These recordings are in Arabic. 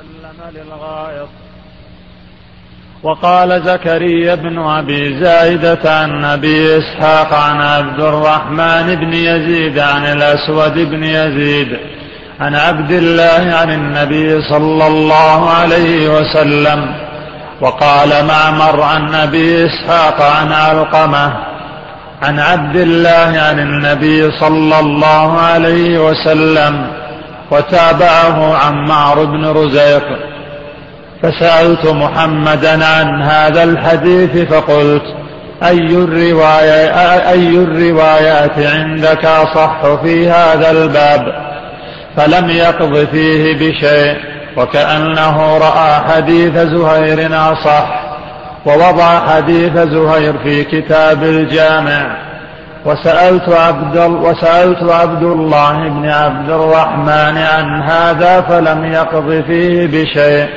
وسلم للغائط وقال زكريا بن أبي زايدة عن أبي إسحاق عن عبد الرحمن بن يزيد عن الأسود بن يزيد عن عبد الله عن النبي صلى الله عليه وسلم وقال معمر عن أبي إسحاق عن علقمة عن عبد الله عن النبي صلى الله عليه وسلم وتابعه عمار بن رزيق. فسألت محمدا عن هذا الحديث فقلت أي الرواية أي الروايات عندك أصح في هذا الباب؟ فلم يقض فيه بشيء وكأنه رأى حديث زهير أصح ووضع حديث زهير في كتاب الجامع. وسألت عبد وسألت عبد الله بن عبد الرحمن عن هذا فلم يقض فيه بشيء.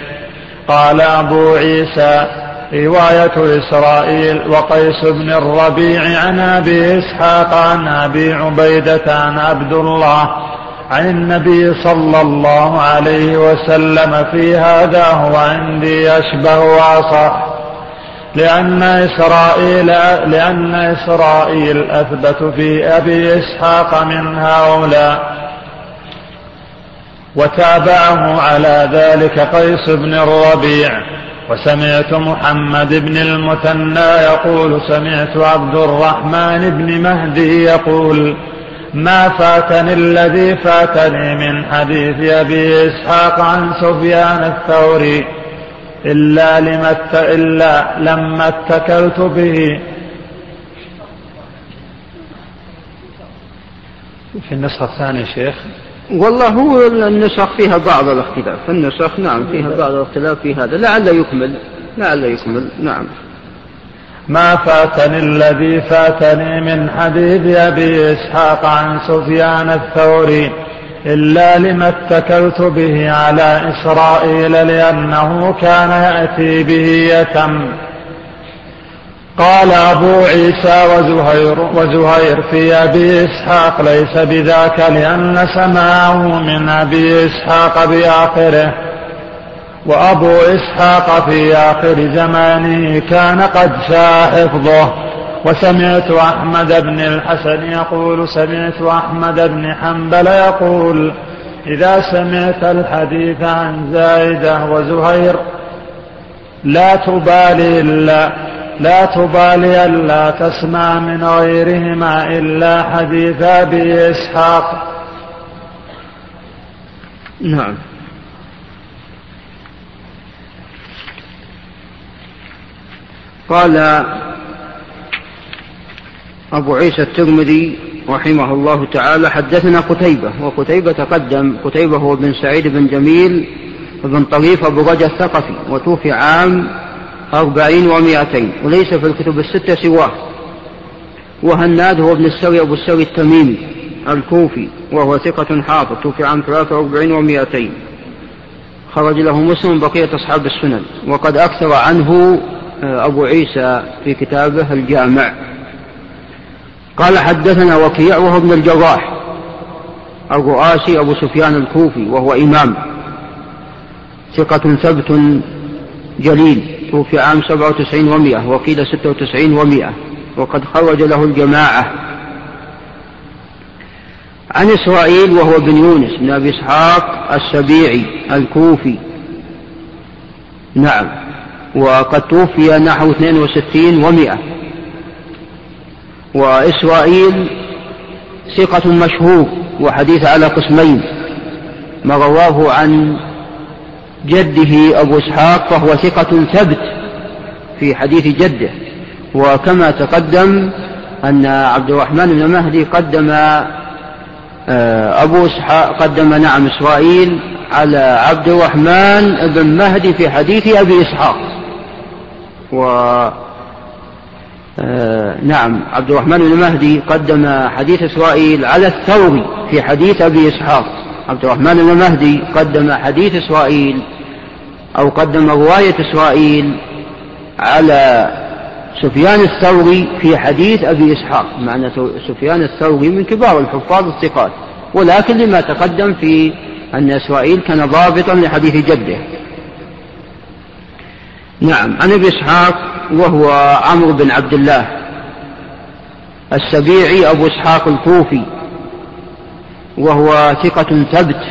قال أبو عيسى رواية إسرائيل وقيس بن الربيع عن أبي إسحاق عن أبي عبيدة عن عبد الله عن النبي صلى الله عليه وسلم في هذا هو عندي أشبه وأصح. لأن إسرائيل لأن إسرائيل أثبت في أبي إسحاق من هؤلاء وتابعه على ذلك قيس بن الربيع. وسمعت محمد بن المثنى يقول سمعت عبد الرحمن بن مهدي يقول ما فاتني الذي فاتني من حديث أبي إسحاق عن سفيان الثوري إلا, لما إلا لما اتكلت به. في النسخة الثانية شيخ. والله هو النسخ فيها بعض الاختلاف. النسخ نعم فيها بعض الاختلاف في هذا. لعل يكمل لعل يكمل نعم. ما فاتني الذي فاتني من حديث أبي إسحاق عن سفيان الثوري. إلا لما اتكلت به على إسرائيل لأنه كان يأتي به يتم. قال أبو عيسى وزهير, وزهير في أبي إسحاق ليس بذاك لأن سماعه من أبي إسحاق بآخره. وأبو إسحاق في آخر زمانه كان قد شاء حفظه. وسمعت أحمد بن الحسن يقول سمعت أحمد بن حنبل يقول إذا سمعت الحديث عن زايدة وزهير لا تبالي إلا لا تبالي ألا تسمع من غيرهما إلا حديث أبي إسحاق. نعم. قال أبو عيسى الترمذي رحمه الله تعالى حدثنا قتيبة وقتيبة تقدم قتيبة هو بن سعيد بن جميل بن طريف أبو رجا الثقفي وتوفي عام أربعين ومائتين وليس في الكتب الستة سواه. وهناد هو ابن السري أبو السري التميمي الكوفي وهو ثقة حافظ توفي عام ثلاثة وأربعين ومائتين. خرج له مسلم بقية أصحاب السنن وقد أكثر عنه آه، أبو عيسى في كتابه الجامع. قال حدثنا وكيع وهو ابن الجراح الرؤاسي أبو سفيان الكوفي وهو إمام ثقة ثبت جليل توفي عام سبعة وتسعين ومائة وقيل ستة وتسعين ومائة وقد خرج له الجماعة. عن إسرائيل وهو بن يونس بن أبي إسحاق السبيعي الكوفي. نعم وقد توفي نحو 62 ومائة وإسرائيل ثقة مشهور وحديث على قسمين ما رواه عن جده أبو إسحاق فهو ثقة ثبت في حديث جده. وكما تقدم أن عبد الرحمن بن مهدي قدم آه، أبو إسحاق قدم نعم إسرائيل على عبد الرحمن بن مهدي في حديث أبي إسحاق. و آه، نعم عبد الرحمن بن مهدي قدم حديث إسرائيل على الثوري في حديث أبي إسحاق. عبد الرحمن بن مهدي قدم حديث إسرائيل أو قدم رواية إسرائيل على سفيان الثوري في حديث أبي إسحاق. معنى سفيان الثوري من كبار الحفاظ الثقات ولكن لما تقدم في أن إسرائيل كان ضابطا لحديث جده. نعم. عن أبي إسحاق وهو عمرو بن عبد الله السبيعي أبو إسحاق الكوفي وهو ثقة ثبت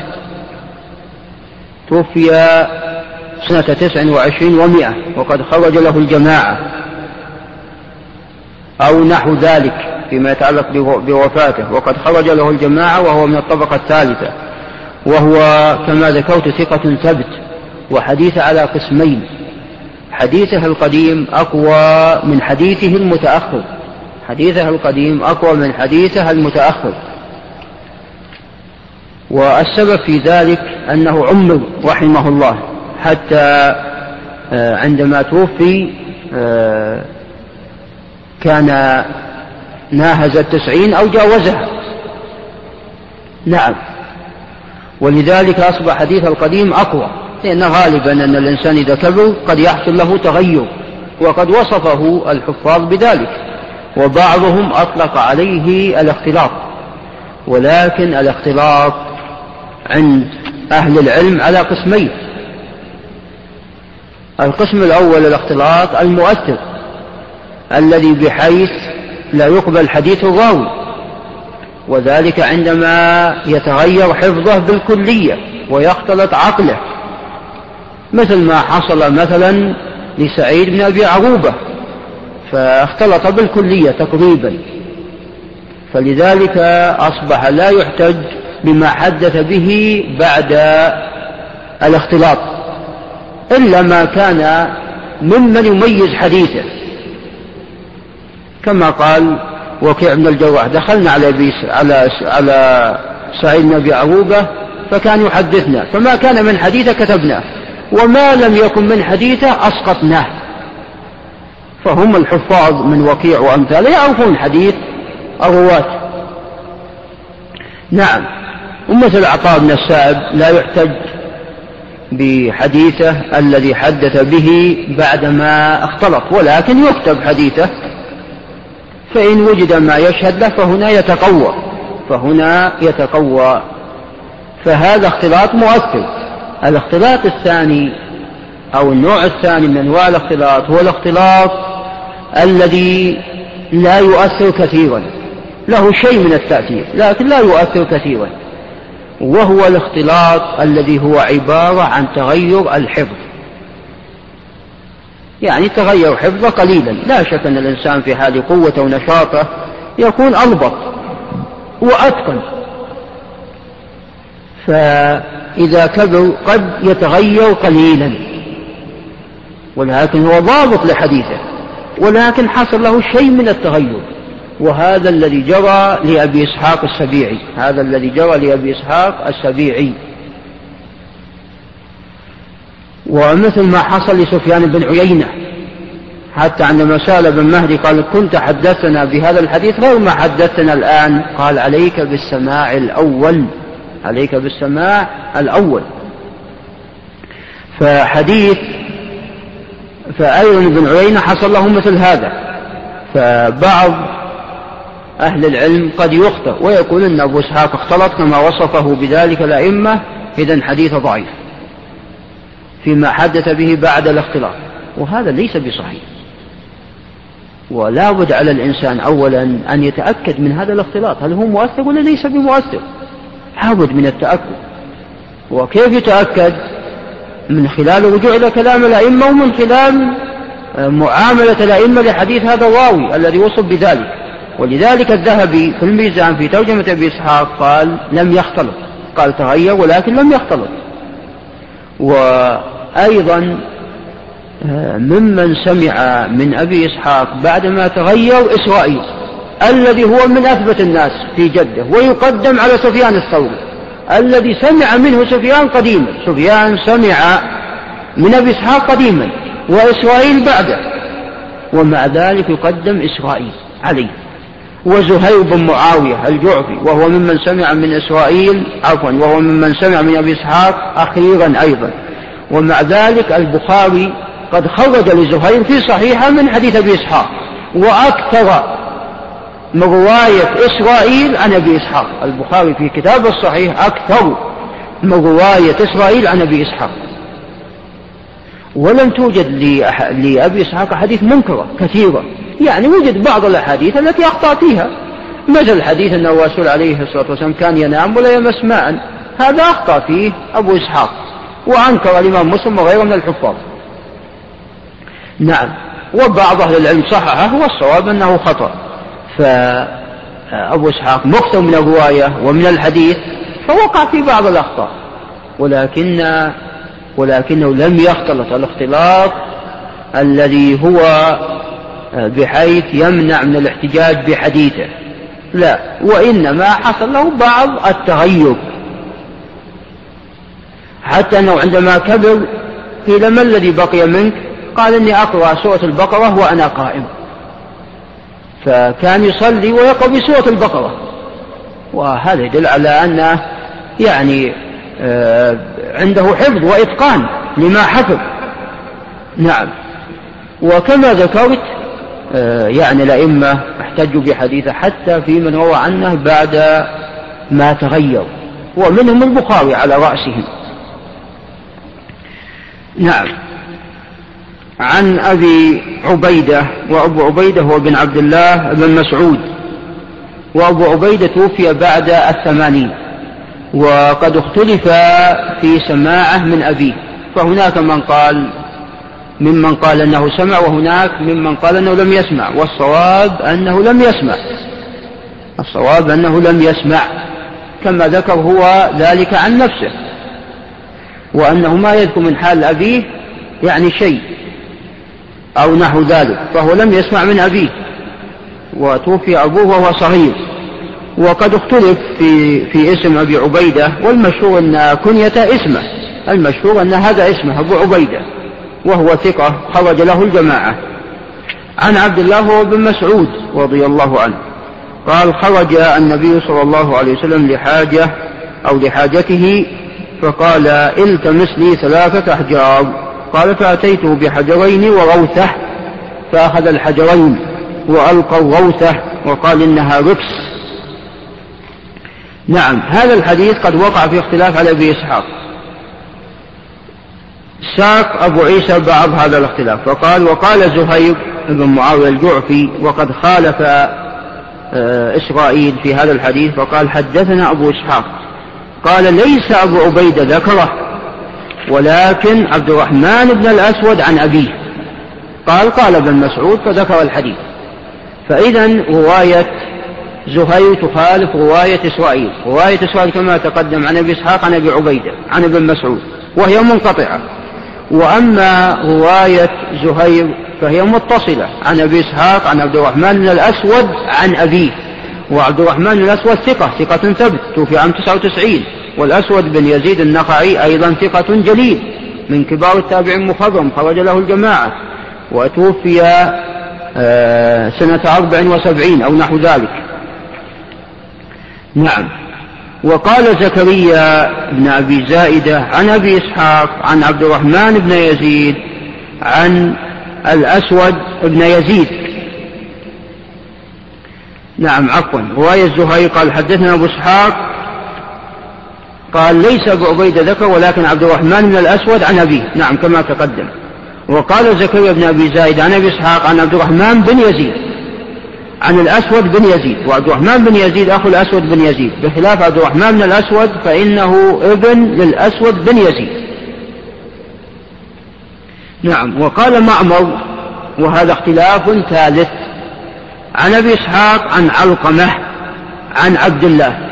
توفي سنة تسع وعشرين ومائة وقد خرج له الجماعة أو نحو ذلك فيما يتعلق بوفاته. وقد خرج له الجماعة وهو من الطبقة الثالثة وهو كما ذكرت ثقة ثبت وحديث على قسمين. حديثه القديم أقوى من حديثه المتأخر. حديثه القديم أقوى من حديثه المتأخر. والسبب في ذلك أنه عمر رحمه الله حتى آه، عندما توفي آه، كان ناهز التسعين أو جاوزها. نعم. ولذلك أصبح حديث القديم أقوى. لأن غالبا أن الإنسان إذا كبر قد يحصل له تغير وقد وصفه الحفاظ بذلك وبعضهم أطلق عليه الاختلاط ولكن الاختلاط عند أهل العلم على قسمين. القسم الأول الاختلاط المؤثر الذي بحيث لا يقبل حديث الراوي وذلك عندما يتغير حفظه بالكلية ويختلط عقله. مثل ما حصل مثلا لسعيد بن أبي عروبة فاختلط بالكلية تقريبا. فلذلك أصبح لا يحتج بما حدث به بعد الاختلاط إلا ما كان ممن يميز حديثه. كما قال وكيع بن الجراح دخلنا على على على سعيد بن أبي عروبه فكان يحدثنا فما كان من حديثه كتبناه. وما لم يكن من حديثه أسقطناه. فهم الحفاظ من وكيع وأمثاله يعرفون حديث الرواة. نعم ومثل عطاء بن السائب لا يحتج بحديثه الذي حدث به بعدما اختلط ولكن يكتب حديثه. فإن وجد ما يشهد له فهنا يتقوى فهنا يتقوى. فهذا اختلاط مؤثر. الاختلاط الثاني أو النوع الثاني من أنواع الاختلاط هو الاختلاط الذي لا يؤثر كثيرا. له شيء من التأثير لكن لا يؤثر كثيرا. وهو الاختلاط الذي هو عبارة عن تغير الحفظ. يعني تغير حفظه قليلا. لا شك أن الإنسان في حال قوته ونشاطه يكون أضبط وأتقن. فإذا كبر قد يتغير قليلا. ولكن هو ضابط لحديثه. ولكن حصل له شيء من التغير. وهذا الذي جرى لأبي إسحاق السبيعي. هذا الذي جرى لأبي إسحاق السبيعي. ومثل ما حصل لسفيان بن عيينة. حتى عندما سأل ابن مهدي قال كنت حدثنا بهذا الحديث غير ما حدثنا الآن. قال عليك بالسماع الأول. عليك بالسماع الأول. فحديث فأيضا بن عيينة حصل له مثل هذا. فبعض أهل العلم قد يخطئ ويقول أن أبو إسحاق اختلط كما وصفه بذلك الأئمة إذا حديث ضعيف فيما حدث به بعد الاختلاط. وهذا ليس بصحيح. ولا بد على الإنسان أولا أن يتأكد من هذا الاختلاط. هل هو مؤثر ولا ليس بمؤثر؟ لابد من التأكد. وكيف يتأكد؟ من خلال الرجوع إلى كلام الأئمة ومن خلال آه، معاملة الأئمة لحديث هذا الراوي الذي وصف بذلك. ولذلك الذهبي في الميزان في ترجمة أبي إسحاق قال لم يختلط. قال تغير ولكن لم يختلط. وأيضا آه، ممن سمع من أبي إسحاق بعدما تغير إسرائيل الذي هو من أثبت الناس في جدة ويقدم على سفيان الثوري. الذي سمع منه سفيان قديما. سفيان سمع من أبي إسحاق قديما وإسرائيل بعده. ومع ذلك يقدم إسرائيل عليه. وزهير بن معاوية الجعفي وهو ممن سمع من إسرائيل عفوا وهو ممن سمع من أبي إسحاق أخيرا أيضا. ومع ذلك البخاري قد خرج لزهير في صحيحة من حديث أبي إسحاق. وأكثر من رواية إسرائيل عن أبي إسحاق. البخاري في كتاب الصحيح أكثر من رواية إسرائيل عن أبي إسحاق. ولم توجد لأبي إسحاق أحاديث منكرة كثيرة. يعني وجد بعض الأحاديث التي أخطأ فيها. مثل حديث أن الرسول عليه الصلاة والسلام كان ينام ولا يمس ماء. هذا أخطأ فيه أبو إسحاق. وأنكر الإمام مسلم وغيره من الحفاظ. نعم. وبعض أهل العلم صححه والصواب أنه خطأ. فأبو إسحاق مكثر من الرواية ومن الحديث فوقع في بعض الأخطاء ولكن ولكنه لم يختلط الاختلاط الذي هو بحيث يمنع من الاحتجاج بحديثه. لا وإنما حصل له بعض التغير حتى أنه عندما كبر قيل ما الذي بقي منك؟ قال إني أقرأ سورة البقرة وأنا قائم. فكان يصلي ويقرأ بسورة البقرة. وهذا يدل على أنه يعني آه، عنده حفظ وإتقان لما حفظ. نعم. وكما ذكرت آه، يعني الأئمة احتجوا بحديثه حتى في من روى عنه بعد ما تغير. ومنهم البخاري على رأسهم. نعم. عن أبي عبيدة وأبو عبيدة هو بن عبد الله بن مسعود. وأبو عبيدة توفي بعد الثمانين وقد اختلف في سماعه من أبيه. فهناك من قال ممن قال أنه سمع وهناك ممن قال أنه لم يسمع. والصواب أنه لم يسمع. الصواب أنه لم يسمع. كما ذكر هو ذلك عن نفسه. وأنه ما يذكر من حال أبيه يعني شيء. أو نحو ذلك فهو لم يسمع من أبيه. وتوفي أبوه وهو صغير. وقد اختلف في في اسم أبي عبيدة والمشهور أن كنيته اسمه. المشهور أن هذا اسمه أبو عبيدة. وهو ثقة خرج له الجماعة. عن عبد الله بن مسعود رضي الله عنه. قال خرج النبي صلى الله عليه وسلم لحاجة أو لحاجته فقال التمس لي ثلاثة أحجار. قال فأتيته بحجرين وغوثة فأخذ الحجرين وألقى الغوثة وقال إنها ركس. نعم هذا الحديث قد وقع في اختلاف على أبي إسحاق. ساق أبو عيسى بعض هذا الاختلاف فقال وقال زهير بن معاوية الجعفي وقد خالف آه، إسرائيل في هذا الحديث فقال حدثنا أبو إسحاق. قال ليس أبو عبيدة ذكره ولكن عبد الرحمن بن الأسود عن أبيه. قال قال ابن مسعود فذكر الحديث. فإذا رواية زهير تخالف رواية إسرائيل. رواية إسرائيل كما تقدم عن أبي إسحاق عن أبي عبيدة عن ابن مسعود وهي منقطعة. وأما رواية زهير فهي متصلة عن أبي إسحاق عن عبد الرحمن بن الأسود عن أبيه. وعبد الرحمن بن الأسود ثقة ثقة ثبت توفي عام 99 والأسود بن يزيد النخعي أيضا ثقة جليل من كبار التابعين مخضرم خرج له الجماعة وتوفي آه، سنة أربع وسبعين أو نحو ذلك. نعم. وقال زكريا بن أبي زائدة عن أبي إسحاق عن عبد الرحمن بن يزيد عن الأسود بن يزيد. نعم عفوا. رواية الزهري قال حدثنا أبو إسحاق قال ليس أبو عبيدة ذكر ولكن عبد الرحمن بن الأسود عن أبيه. نعم كما تقدم. وقال زكريا بن أبي زايد عن أبي إسحاق عن عبد الرحمن بن يزيد. عن الأسود بن يزيد. وعبد الرحمن بن يزيد أخو الأسود بن يزيد. بخلاف عبد الرحمن بن الأسود فإنه ابن للأسود بن يزيد. نعم وقال معمر وهذا اختلاف ثالث. عن أبي إسحاق عن علقمة عن عبد الله.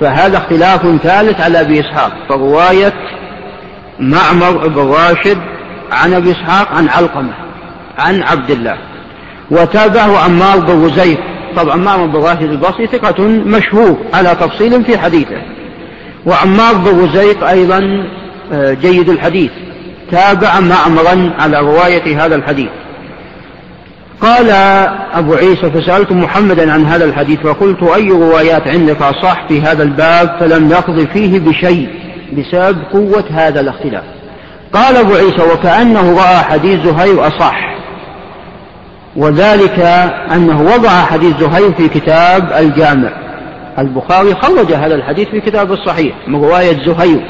فهذا اختلاف ثالث على أبي إسحاق فرواية معمر بن راشد عن أبي إسحاق عن علقمة عن عبد الله. وتابعه عمار بن وزيف طبعا عمار بن راشد البصري ثقة مشهور على تفصيل في حديثه. وعمار بن وزيف أيضا آه، جيد الحديث. تابع معمرا على رواية هذا الحديث. قال أبو عيسى فسألت محمدا عن هذا الحديث فقلت أي روايات عندك أصح في هذا الباب؟ فلم يقض فيه بشيء بسبب قوة هذا الاختلاف. قال أبو عيسى وكأنه رأى حديث زهير أصح. وذلك أنه وضع حديث زهير في كتاب الجامع. البخاري خرج هذا الحديث في كتاب الصحيح من رواية زهير.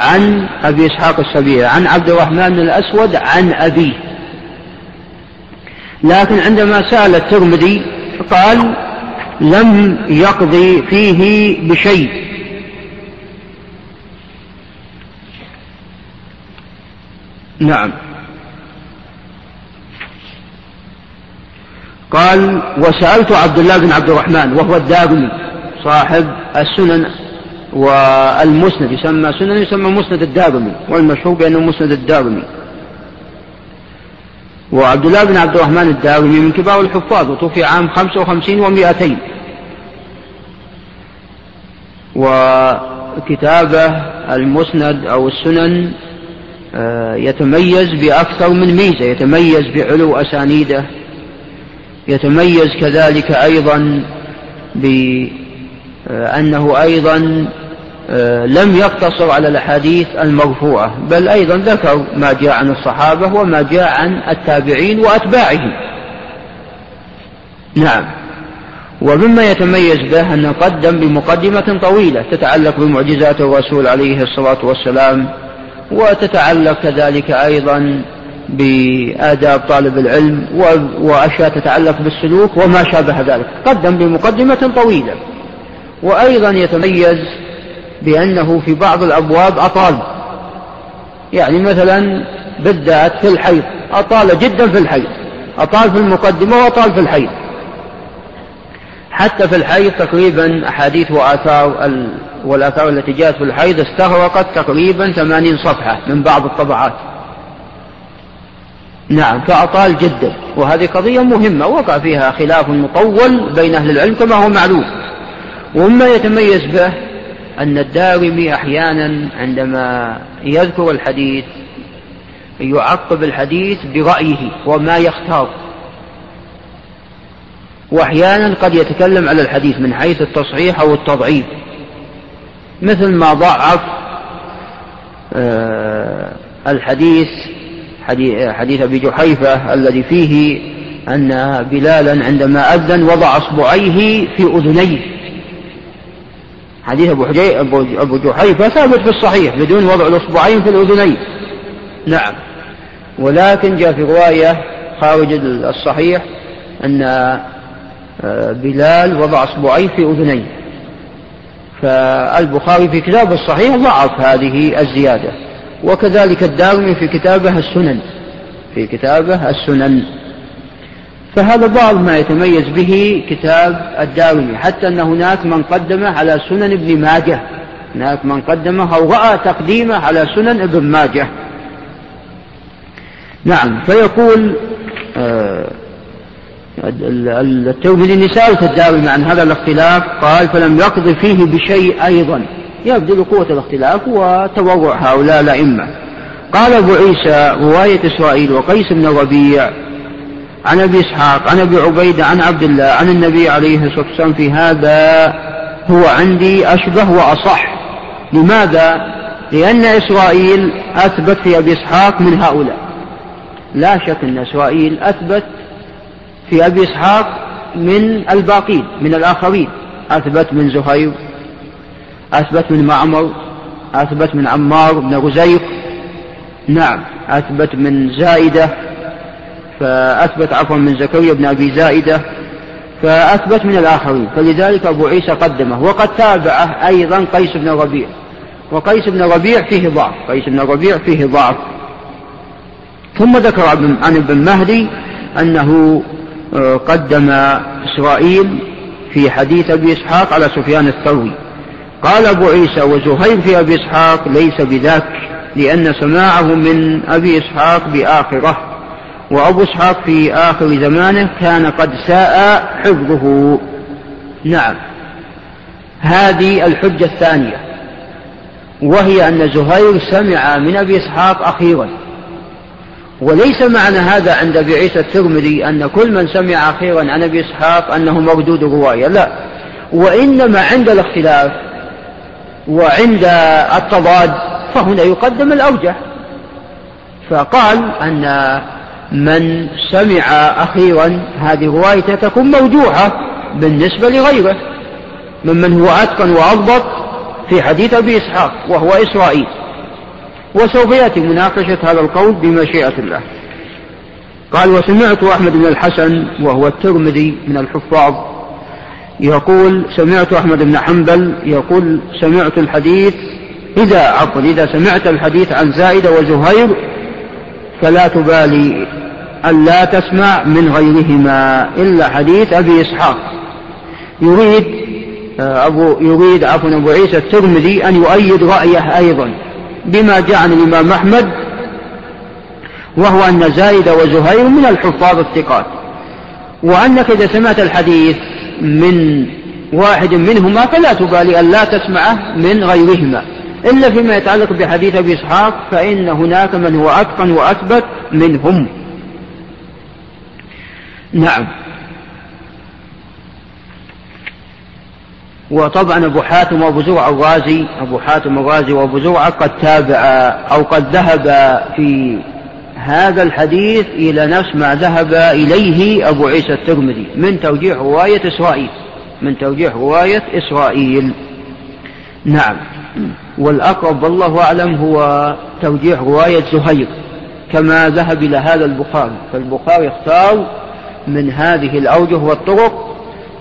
عن أبي إسحاق السبيعي عن عبد الرحمن الأسود عن أبيه. لكن عندما سأل الترمذي قال لم يقضي فيه بشيء. نعم. قال وسألت عبد الله بن عبد الرحمن وهو الدارمي صاحب السنن والمسند يسمى سنن يسمى مسند الدارمي والمشهور بأنه مسند الدارمي وعبد الله بن عبد الرحمن الدارمي من كبار الحفاظ وتوفي عام خمسة وخمسين ومائتين. وكتابه المسند أو السنن آه، يتميز بأكثر من ميزة يتميز بعلو أسانيده يتميز كذلك أيضا بأنه أيضا آه، لم يقتصر على الأحاديث المرفوعة بل أيضا ذكر ما جاء عن الصحابة وما جاء عن التابعين وأتباعهم. نعم. ومما يتميز به أن قدم بمقدمة طويلة تتعلق بمعجزات الرسول عليه الصلاة والسلام وتتعلق كذلك أيضا بآداب طالب العلم وأشياء تتعلق بالسلوك وما شابه ذلك. قدم بمقدمة طويلة. وأيضا يتميز بأنه في بعض الأبواب أطال. يعني مثلا بالذات في الحيض أطال جدا في الحيض أطال في المقدمة وأطال في الحيض. حتى في الحيض تقريبا أحاديث وآثار والآثار التي جاءت في الحيض استغرقت تقريبا ثمانين صفحة من بعض الطبعات. نعم فأطال جدا. وهذه قضية مهمة وقع فيها خلاف مطول بين أهل العلم كما هو معلوم. ومما يتميز به أن الدارمي أحيانا عندما يذكر الحديث يعقب الحديث برأيه وما يختار. وأحيانا قد يتكلم على الحديث من حيث التصحيح أو التضعيف. مثل ما ضعف آه، الحديث حديث أبي جحيفة الذي فيه أن بلالا عندما أذن وضع أصبعيه في أذنيه. حديث أبو, أبو جحيفة ثابت في الصحيح بدون وضع الأصبعين في الأذنين. نعم. ولكن جاء في رواية خارج الصحيح أن آه، بلال وضع أصبعيه في أذنيه فالبخاري في كتابه الصحيح ضعف هذه الزيادة. وكذلك الدارمي في كتابه السنن. في كتابه السنن. فهذا بعض ما يتميز به كتاب الدارمي حتى أن هناك من قدمه على سنن ابن ماجه. هناك من قدمه أو رأى تقديمه على سنن ابن ماجه. نعم فيقول آه الترمذي سألت الدارمي عن هذا الاختلاف قال فلم يقض فيه بشيء أيضا. يبدو قوة الاختلاف وتورع هؤلاء الأئمة. قال أبو عيسى رواية إسرائيل وقيس بن الربيع عن أبي إسحاق عن أبي عبيدة عن عبد الله عن النبي عليه الصلاة والسلام في هذا هو عندي أشبه وأصح. لماذا؟ لأن إسرائيل أثبت في أبي إسحاق من هؤلاء. لا شك أن إسرائيل أثبت في أبي إسحاق من الباقين من الآخرين. أثبت من زهير أثبت من معمر أثبت من عمار بن غزير نعم أثبت من زائدة فأثبت عفوا من زكريا بن أبي زائدة فأثبت من الآخرين. فلذلك أبو عيسى قدمه. وقد تابعه أيضا قيس بن ربيع. وقيس بن ربيع فيه ضعف. قيس بن ربيع فيه ضعف. ثم ذكر عن ابن مهدي أنه آه، قدم إسرائيل في حديث أبي إسحاق على سفيان الثوري قال أبو عيسى وزهير في أبي إسحاق ليس بذاك لأن سماعه من أبي إسحاق بآخرة. وأبو إسحاق في آخر زمانه كان قد ساء حفظه. نعم. هذه الحجة الثانية. وهي أن زهير سمع من أبي إسحاق أخيرا. وليس معنى هذا عند أبي عيسى الترمذي أن كل من سمع أخيرا عن أبي إسحاق أنه مردود رواية لا. وإنما عند الاختلاف وعند التضاد فهنا يقدم الأوجه. فقال أن من سمع أخيرا هذه روايته تكون موجوعة بالنسبة لغيره ممن هو أتقن وأضبط في حديث أبي إسحاق وهو إسرائيل. وسوف يأتي مناقشة هذا القول بمشيئة الله. قال وسمعت أحمد بن الحسن وهو الترمذي من الحفاظ يقول سمعت أحمد بن حنبل يقول سمعت الحديث إذا عفوا إذا سمعت الحديث عن زائدة وزهير فلا تبالي ألا تسمع من غيرهما إلا حديث أبي إسحاق. يريد آه، أبو يريد عفوا أبو عيسى الترمذي أن يؤيد رأيه أيضا بما جاء عن الإمام أحمد وهو أن زايد وزهير من الحفاظ الثقات. وأنك إذا سمعت الحديث من واحد منهما فلا تبالي أن لا تسمعه من غيرهما. إلا فيما يتعلق بحديث أبي إسحاق فإن هناك من هو أتقن وأثبت منهم. نعم. وطبعا أبو حاتم وأبو زرع الرازي أبو حاتم الرازي وأبو زرعة قد تابع أو قد ذهب في هذا الحديث إلى نفس ما ذهب إليه أبو عيسى الترمذي من توجيه رواية إسرائيل من توجيه رواية إسرائيل. نعم. والأقرب والله أعلم هو توجيه رواية زهير كما ذهب إلى هذا البخاري فالبخاري اختار من هذه الأوجه والطرق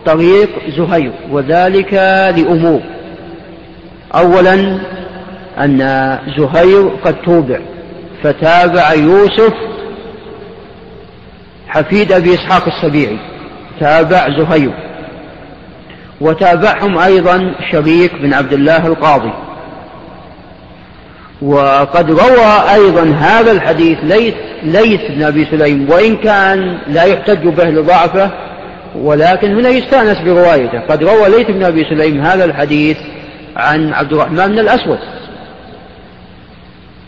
طريق زهير وذلك لأمور. أولا أن زهير قد توبع فتابع يوسف حفيد أبي إسحاق السبيعي تابع زهير. وتابعهم أيضا شريك بن عبد الله القاضي. وقد روى أيضا هذا الحديث ليث ليث بن أبي سليم وإن كان لا يحتج به لضعفه ولكن هنا يستأنس بروايته. قد روى ليث بن أبي سليم هذا الحديث عن عبد الرحمن بن الأسود.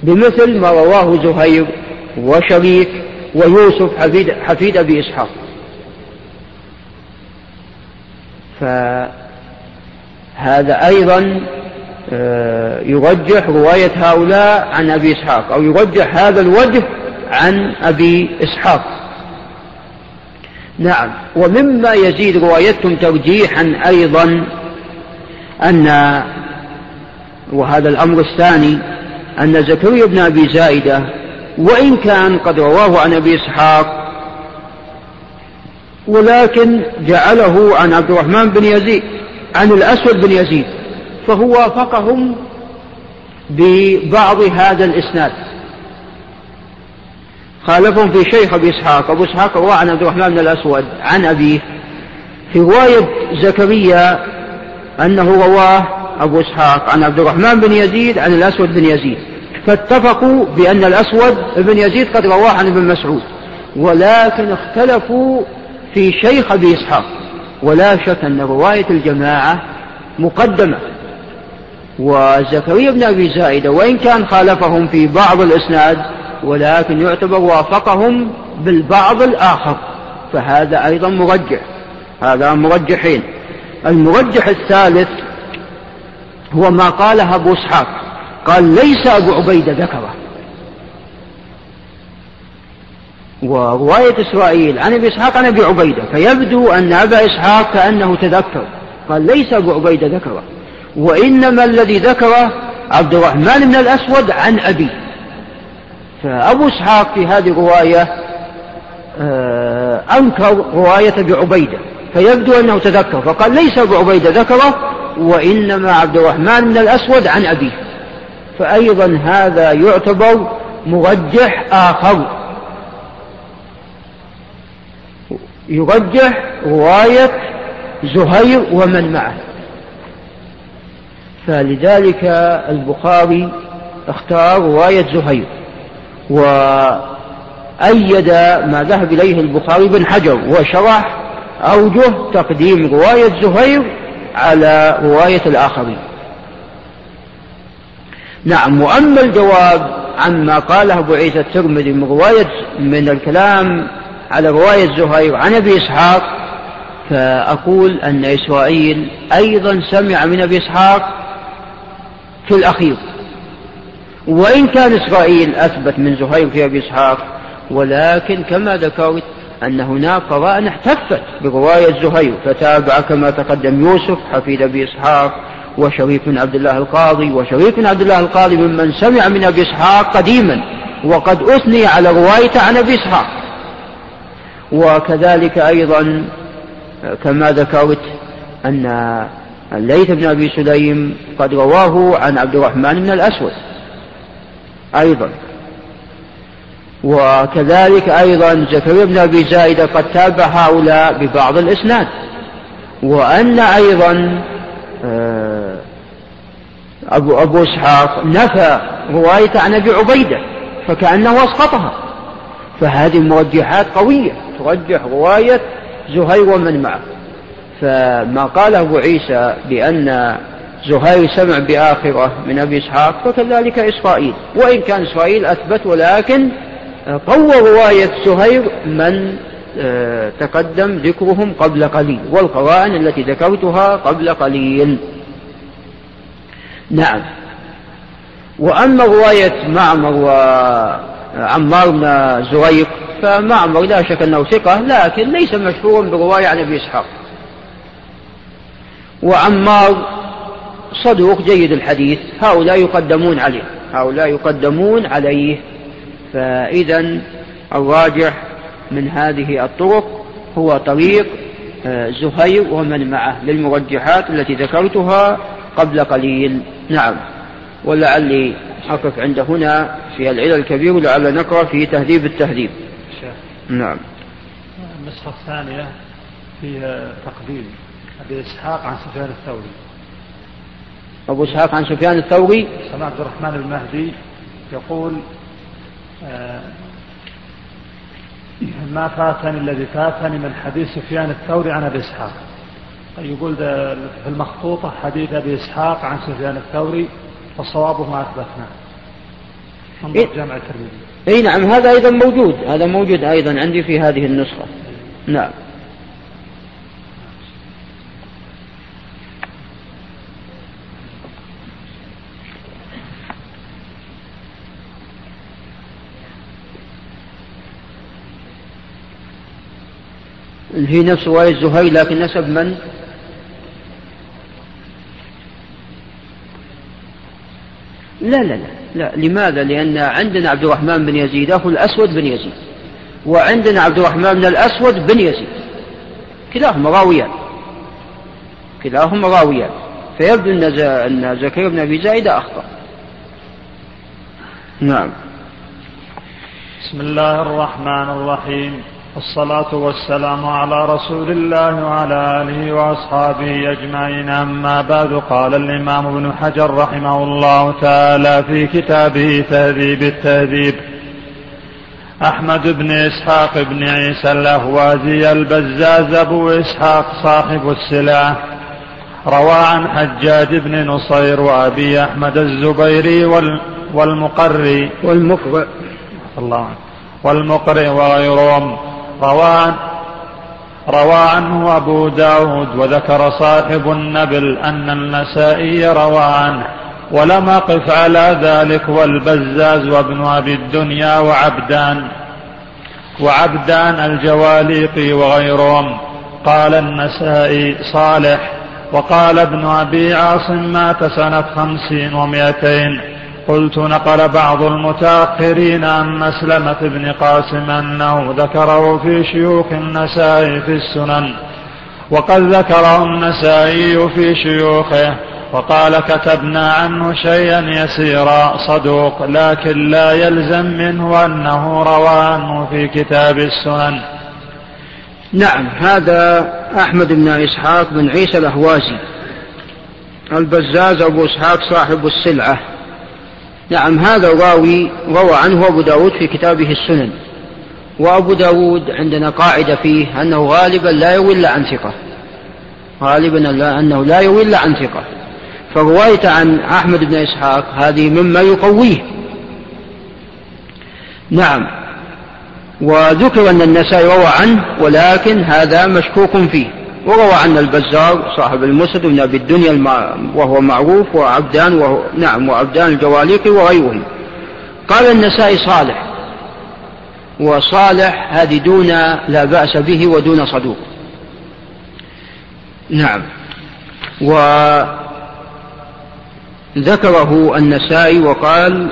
بمثل ما رواه زهير وشريك ويوسف حفيد, حفيد أبي إسحاق. فهذا أيضا يرجح رواية هؤلاء عن أبي إسحاق أو يرجح هذا الوجه عن أبي إسحاق. نعم. ومما يزيد روايتهم ترجيحا أيضا أن وهذا الأمر الثاني أن زكريا بن أبي زائدة وإن كان قد رواه عن أبي إسحاق ولكن جعله عن عبد الرحمن بن يزيد عن الأسود بن يزيد. فهو وافقهم ببعض هذا الإسناد. خالفهم في شيخ أبي إسحاق. أبو إسحاق روى عن عبد الرحمن بن الأسود عن أبيه. في رواية زكريا أنه رواه أبو إسحاق عن عبد الرحمن بن يزيد عن الأسود بن يزيد. فاتفقوا بأن الأسود بن يزيد قد رواه عن ابن مسعود. ولكن اختلفوا في شيخ أبي إسحاق. ولا شك أن رواية الجماعة مقدمة. وزكريا بن أبي زائدة وإن كان خالفهم في بعض الإسناد ولكن يعتبر وافقهم بالبعض الآخر فهذا أيضا مرجح هذا مرجحين. المرجح الثالث هو ما قاله أبو إسحاق قال ليس أبو عبيدة ذكره. ورواية إسرائيل عن أبي إسحاق عن أبي عبيدة فيبدو أن أبا إسحاق كأنه تذكر قال ليس أبو عبيدة ذكره. وإنما الذي ذكره عبد الرحمن بن الأسود عن أبي. فأبو إسحاق في هذه الرواية آه، أنكر رواية أبي عبيدة فيبدو أنه تذكر فقال ليس أبو عبيدة ذكره وإنما عبد الرحمن بن الأسود عن أبيه فأيضا هذا يعتبر مرجح آخر. يرجح رواية زهير ومن معه. فلذلك البخاري اختار رواية زهير وأيد ما ذهب إليه البخاري بن حجر وشرح أوجه تقديم رواية زهير على رواية الآخرين. نعم وأما الجواب عما قاله أبو عيسى الترمذي من رواية من الكلام على رواية زهير عن أبي إسحاق فأقول أن إسرائيل أيضا سمع من أبي إسحاق في الأخير. وإن كان إسرائيل أثبت من زهير في أبي إسحاق ولكن كما ذكرت أن هناك قرائن احتفت برواية زهير فتابع كما تقدم يوسف حفيد أبي إسحاق وشريف بن عبد الله القاضي وشريف بن عبد الله القاضي ممن سمع من أبي إسحاق قديما وقد أثني على روايته عن أبي إسحاق. وكذلك أيضا كما ذكرت أن الليث بن أبي سليم قد رواه عن عبد الرحمن بن الأسود أيضا. وكذلك أيضا زكريا بن أبي زايدة قد تابع هؤلاء ببعض الإسناد. وأن أيضا آه، أبو, أبو إسحاق نفى رواية عن أبي عبيدة فكأنه أسقطها. فهذه مرجحات قوية ترجح رواية زهير ومن معه. فما قاله أبو عيسى بأن زهير سمع بآخرة من أبي إسحاق فكذلك إسرائيل. وإن كان إسرائيل أثبت ولكن قوى رواية زهير من آه، تقدم ذكرهم قبل قليل والقرائن التي ذكرتها قبل قليل. نعم. وأما رواية معمر وعمار بن زريق فمعمر لا شك أنه ثقة لكن ليس مشهورا برواية عن أبي إسحاق. وعمار صدوق جيد الحديث. هؤلاء يقدمون عليه. هؤلاء يقدمون عليه. فإذا الراجح من هذه الطرق هو طريق آه، زهير ومن معه للمرجحات التي ذكرتها قبل قليل. نعم. ولعلي أقف عند هنا في العلل الكبير ولعل نقرأ في تهذيب التهذيب. نعم. النسخة الثانية فيها تقديم. أبي إسحاق عن سفيان الثوري. أبو إسحاق عن سفيان الثوري. سمع عبد الرحمن المهدي يقول آه، ما فاتني الذي فاتني من حديث سفيان الثوري عن أبي إسحاق. يقول في المخطوطة حديث أبي إسحاق عن سفيان الثوري فصوابه ما أثبتناه إيه؟ جامع الترمذي. اي نعم هذا أيضا موجود. هذا موجود أيضا عندي في هذه النسخة. نعم. هي نفس رواية زهير لكن نسب من؟ لا لا لا لا. لماذا؟ لأن عندنا عبد الرحمن بن يزيد أخو الأسود بن يزيد. وعندنا عبد الرحمن بن الأسود بن يزيد. كلاهما راويان. كلاهما راويان. فيبدو أن زكريا بن أبي زايدة أخطأ. نعم. بسم الله الرحمن الرحيم. والصلاة والسلام على رسول الله وعلى آله وأصحابه أجمعين. أما بعد قال الإمام ابن حجر رحمه الله تعالى في كتابه تهذيب التهذيب أحمد بن إسحاق بن عيسى الأهوازي البزاز أبو إسحاق صاحب السلعة روى عن حجاج بن نصير وأبي أحمد الزبيري والمقري. والمقرئ الله. والمقرئ وغيرهم. روى روى عنه أبو داود وذكر صاحب النبل أن النسائي روى عنه ولم أقف على ذلك والبزاز وابن أبي الدنيا وعبدان. وعبدان الجواليقي وغيرهم. قال النسائي صالح. وقال ابن أبي عاصم مات سنة خمسين ومائتين قلت نقل بعض المتأخرين عن مسلمة بن قاسم أنه ذكره في شيوخ النسائي في السنن وقد ذكره النسائي في شيوخه وقال كتبنا عنه شيئا يسيرا صدوق لكن لا يلزم منه أنه روى عنه في كتاب السنن. نعم هذا أحمد بن إسحاق بن عيسى الأهوازي البزاز أبو إسحاق صاحب السلعة. نعم هذا الراوي روى عنه أبو داود في كتابه السنن. وأبو داود عندنا قاعدة فيه أنه غالبا لا يروي إلا عن ثقة. غالبا أنه لا يروي إلا عن ثقة. فرواية عن أحمد بن إسحاق هذه مما يقويه. نعم. وذكر أن النسائي روى عنه ولكن هذا مشكوك فيه. وروى عن البزار صاحب المسد بن أبي الدنيا وهو معروف وعبدان وهو نعم وعبدان الجواليقي وغيرهم. قال النسائي صالح. وصالح هذه دون لا بأس به ودون صدوق. نعم. وذكره النسائي وقال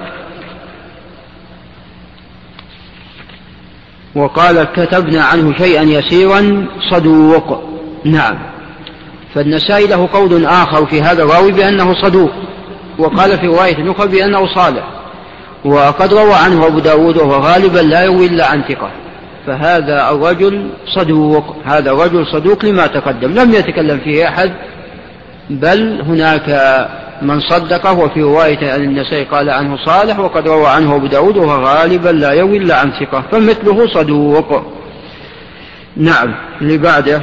وقال كتبنا عنه شيئا يسيرا صدوق. نعم. فالنسائي له قول آخر في هذا الراوي بأنه صدوق وقال في رواية أخرى بأنه صالح وقد روى عنه أبو داود وهو غالبا لا يروي إلا عن ثقة. فهذا الرجل صدوق هذا الرجل صدوق لما تقدم. لم يتكلم فيه أحد بل هناك من صدقه وفي رواية عن النسائي قال عنه صالح وقد روى عنه أبو داود وهو غالبا لا يروي إلا عن ثقة فمثله صدوق. نعم اللي بعده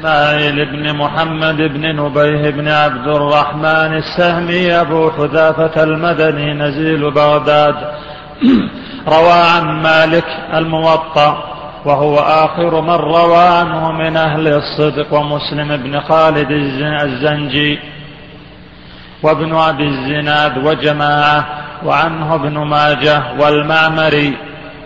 إسماعيل بن محمد بن نبيه بن عبد الرحمن السهمي أبو حذافة المدني نزيل بغداد. روى عن مالك الموطأ وهو آخر من روى عنه من أهل الصدق ومسلم بن خالد الزنجي. وابن أبي الزناد وجماعة وعنه ابن ماجه والمعمري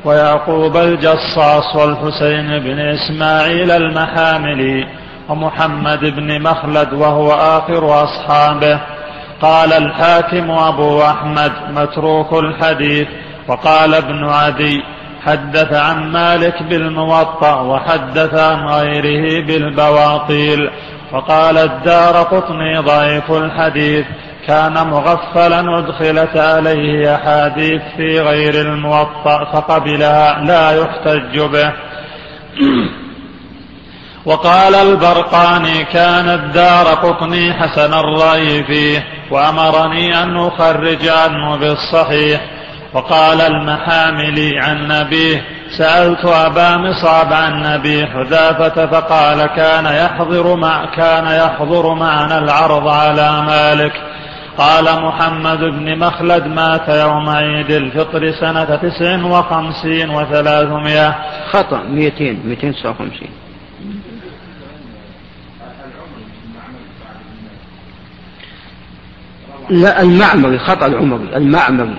ويعقوب الجصاص والحسين بن إسماعيل المحاملي. ومحمد بن مخلد وهو آخر أصحابه. قال الحاكم أبو أحمد متروك الحديث وقال ابن عدي حدث عن مالك بالموطأ وحدث عن غيره بالبواطيل. وقال الدار قطني ضعيف الحديث كان مغفلا أدخلت عليه أحاديث في غير الموطأ فقبلها لا يحتج به. وقال البرقاني كان الدار قطني حسن الرأي فيه وأمرني أن أخرج عنه بالصحيح. وقال المحاملي عن أبيه سألت أبا مصعب عن أبي حذافة فقال كان يحضر مع كان يحضر معنا العرض على مالك. قال محمد بن مخلد مات يوم عيد الفطر سنة تسع وخمسين وثلاثمائة. خطأ مئتين مئتين تسعة وخمسين. لا المعمري خطأ العمري المعمري.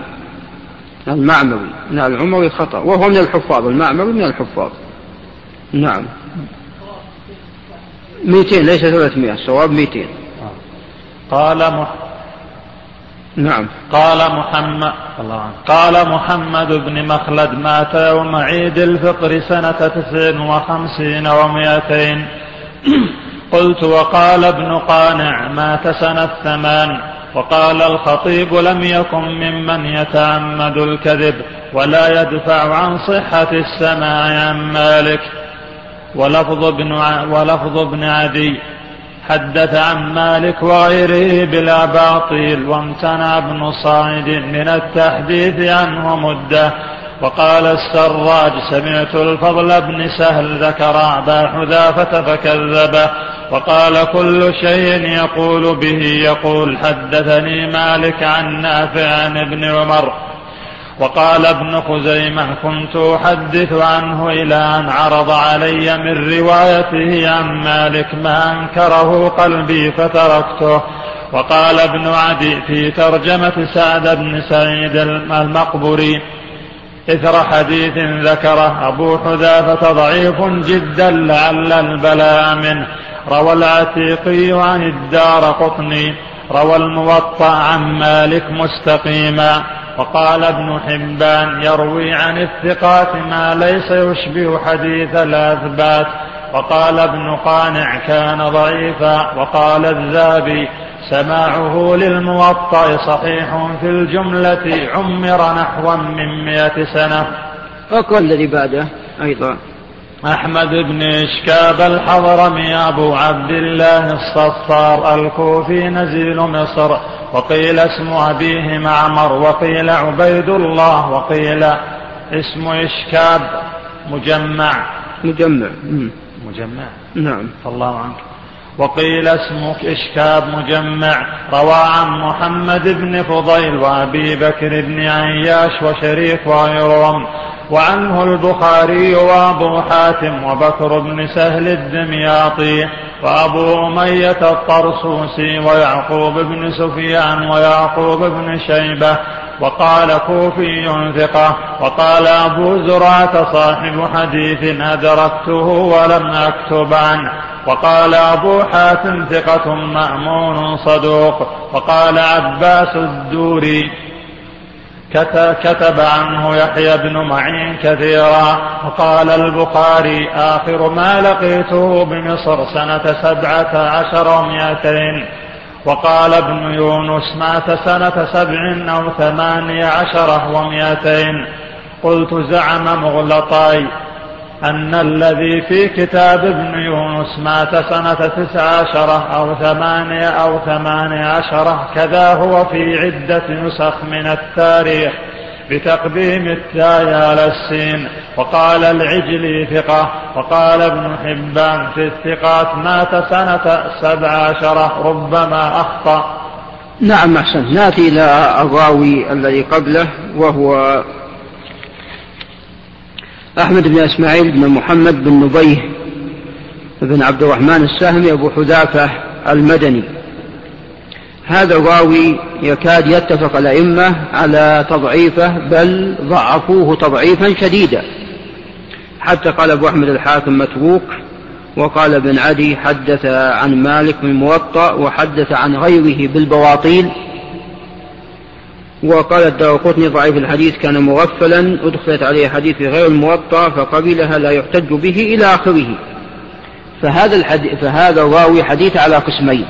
المعمري. لا العمري خطأ. وهو من الحفاظ المعمري من الحفاظ. نعم. مئتين ليس ثلاثمائة الصواب مئتين. قال مح... نعم. قال محمد الله قال محمد بن مخلد مات يوم عيد الفطر سنة تسع وخمسين ومائتين قلت وقال ابن قانع مات سنة ثمان. وقال الخطيب لم يكن ممن يتعمد الكذب ولا يدفع عن صحة السماع عن مالك. ولفظ ابن ولفظ ابن عدي حدث عن مالك وغيره بالأباطيل وامتنع ابن صاعد من التحديث عنه مدة. وقال السراج سمعت الفضل بن سهل ذكر أبا حذافة فكذبه وقال كل شيء يقول به يقول حدثني مالك عن نافع عن ابن عمر وقال ابن خزيمة كنت أحدث عنه إلى أن عرض علي من روايته عن مالك ما أنكره قلبي فتركته وقال ابن عدي في ترجمة سعد بن سعيد المقبري إثر حديث ذكره أبو حذافة ضعيف جدا لعل البلاء منه. روى العتيقي عن الدار قطني روى الموطأ عن مالك مستقيما. وقال ابن حبان يروي عن الثقات ما ليس يشبه حديث الأثبات. وقال ابن قانع كان ضعيفا. وقال الذهبي سماعه للموطأ صحيح في الجملة عمر نحوا من مئة سنة. وقال الذي بعده أيضا. أحمد بن إشكاب الحضرمي أبو عبد الله الصفار الكوفي نزيل مصر وقيل اسم أبيه معمر وقيل عبيد الله وقيل اسم إشكاب مجمع. مجمع. مجمع. نعم. الله عنك. وقيل اسمك إشكاب مجمع روى عن محمد بن فضيل وأبي بكر بن عياش وشريك وغيرهم وعنه البخاري وأبو حاتم وبكر بن سهل الدمياطي وأبو أمية الطرسوسي ويعقوب بن سفيان ويعقوب بن شيبة وقال كوفي ثقة وقال أبو زرعة صاحب حديث أدركته ولم أكتب عنه. وقال أبو حاتم ثقة مأمون صدوق وقال عباس الدوري كتب عنه يحيى بن معين كثيرا وقال البخاري آخر ما لقيته بمصر سنة سبعة عشر ومائتين وقال ابن يونس مات سنة سبع أو ثمانية عشرة ومائتين قلت زعم مغلطاي أن الذي في كتاب ابن يونس مات سنة تسع عشرة أو ثمانية أو ثمانية عشرة كذا هو في عدة نسخ من التاريخ بتقديم التاء على السين. وقال العجلي ثقة وقال ابن حبان في الثقات مات سنة سبع عشرة ربما أخطأ. نعم أحسن نأتي إلى الراوي الذي قبله وهو أحمد بن إسماعيل بن محمد بن نبيه بن عبد الرحمن السهمي أبو حذافة المدني. هذا الراوي يكاد يتفق الأئمة على تضعيفه بل ضعفوه تضعيفا شديدا. حتى قال أبو أحمد الحاكم متروك وقال ابن عدي حدث عن مالك من موطأ وحدث عن غيره بالبواطيل. وقال الدارقطني ضعيف الحديث كان مغفلا أدخلت عليه حديث في غير الموطأ فقبلها لا يحتج به إلى آخره. فهذا الحديث فهذا الراوي حديث على قسمين.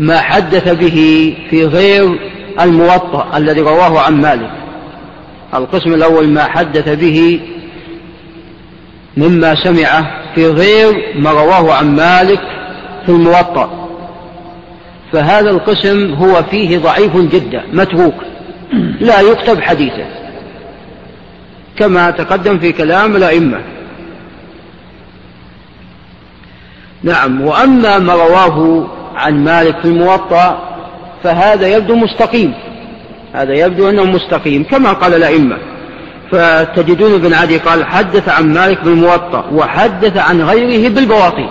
ما حدث به في غير الموطأ الذي رواه عن مالك. القسم الأول ما حدث به مما سمعه في غير ما رواه عن مالك في الموطأ. فهذا القسم هو فيه ضعيف جدا متروك لا يكتب حديثه. كما تقدم في كلام الأئمة. نعم وأما ما رواه عن مالك في الموطأ فهذا يبدو مستقيم. هذا يبدو أنه مستقيم كما قال الأئمة. فتجدون ابن عدي قال حدث عن مالك بالموطأ وحدث عن غيره بالبواطين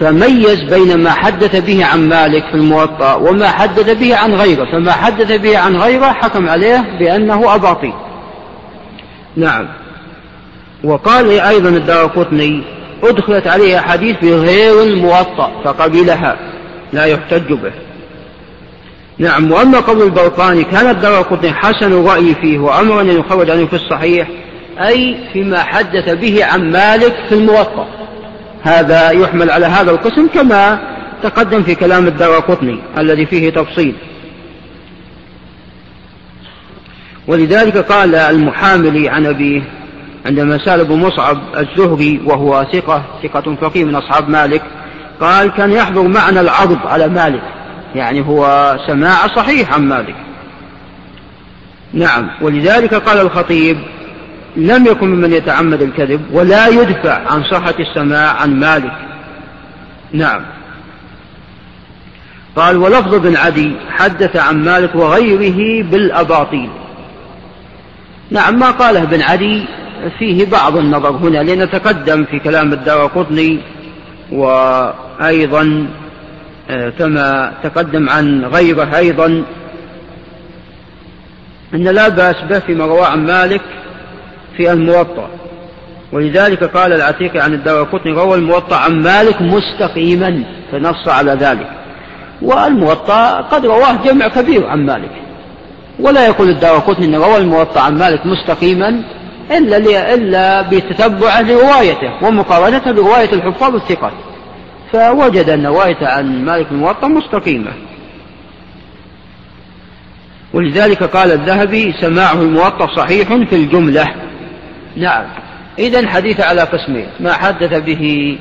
فميز بين ما حدث به عن مالك في الموطأ وما حدث به عن غيره. فما حدث به عن غيره حكم عليه بأنه أباطيل نعم. وقال أيضا الدار قطني أدخلت عليه أحاديث في غير الموطأ فقبلها لا يحتج به. نعم. وأما قول البرقاني كان الدار قطني حسن الرأي فيه وأمر أن يخرج عنه في الصحيح أي فيما حدث به عن مالك في الموطأ. هذا يحمل على هذا القسم كما تقدم في كلام الدار قطني الذي فيه تفصيل. ولذلك قال المحاملي عن أبيه عندما سأل أبو مصعب الزهري وهو ثقة ثقة فقيه من أصحاب مالك قال كان يحضر معنا العرض على مالك يعني هو سماع صحيح عن مالك. نعم. ولذلك قال الخطيب لم يكن ممن يتعمد الكذب ولا يدفع عن صحة السماع عن مالك. نعم. قال ولفظ بن عدي حدث عن مالك وغيره بالأباطيل. نعم ما قاله ابن عدي فيه بعض النظر هنا لنتقدم في كلام الدار قطني وأيضا آه، كما تقدم عن غيره أيضا أن لا بأس به فيما رواه عن مالك في الموطأ. ولذلك قال العتيق عن الدار قطني روى الموطأ عن مالك مستقيما فنص على ذلك. والموطأ قد رواه جمع كبير عن مالك. ولا يقول الدار قطني أن روى الموطأ عن مالك مستقيما إلا, إلا بتتبع لروايته ومقارنته برواية الحفاظ الثقات. فوجد أن روايته عن مالك الموطأ مستقيمة. ولذلك قال الذهبي سماعه الموطأ صحيح في الجملة. نعم. إذا حديث على قسمين. ما حدث به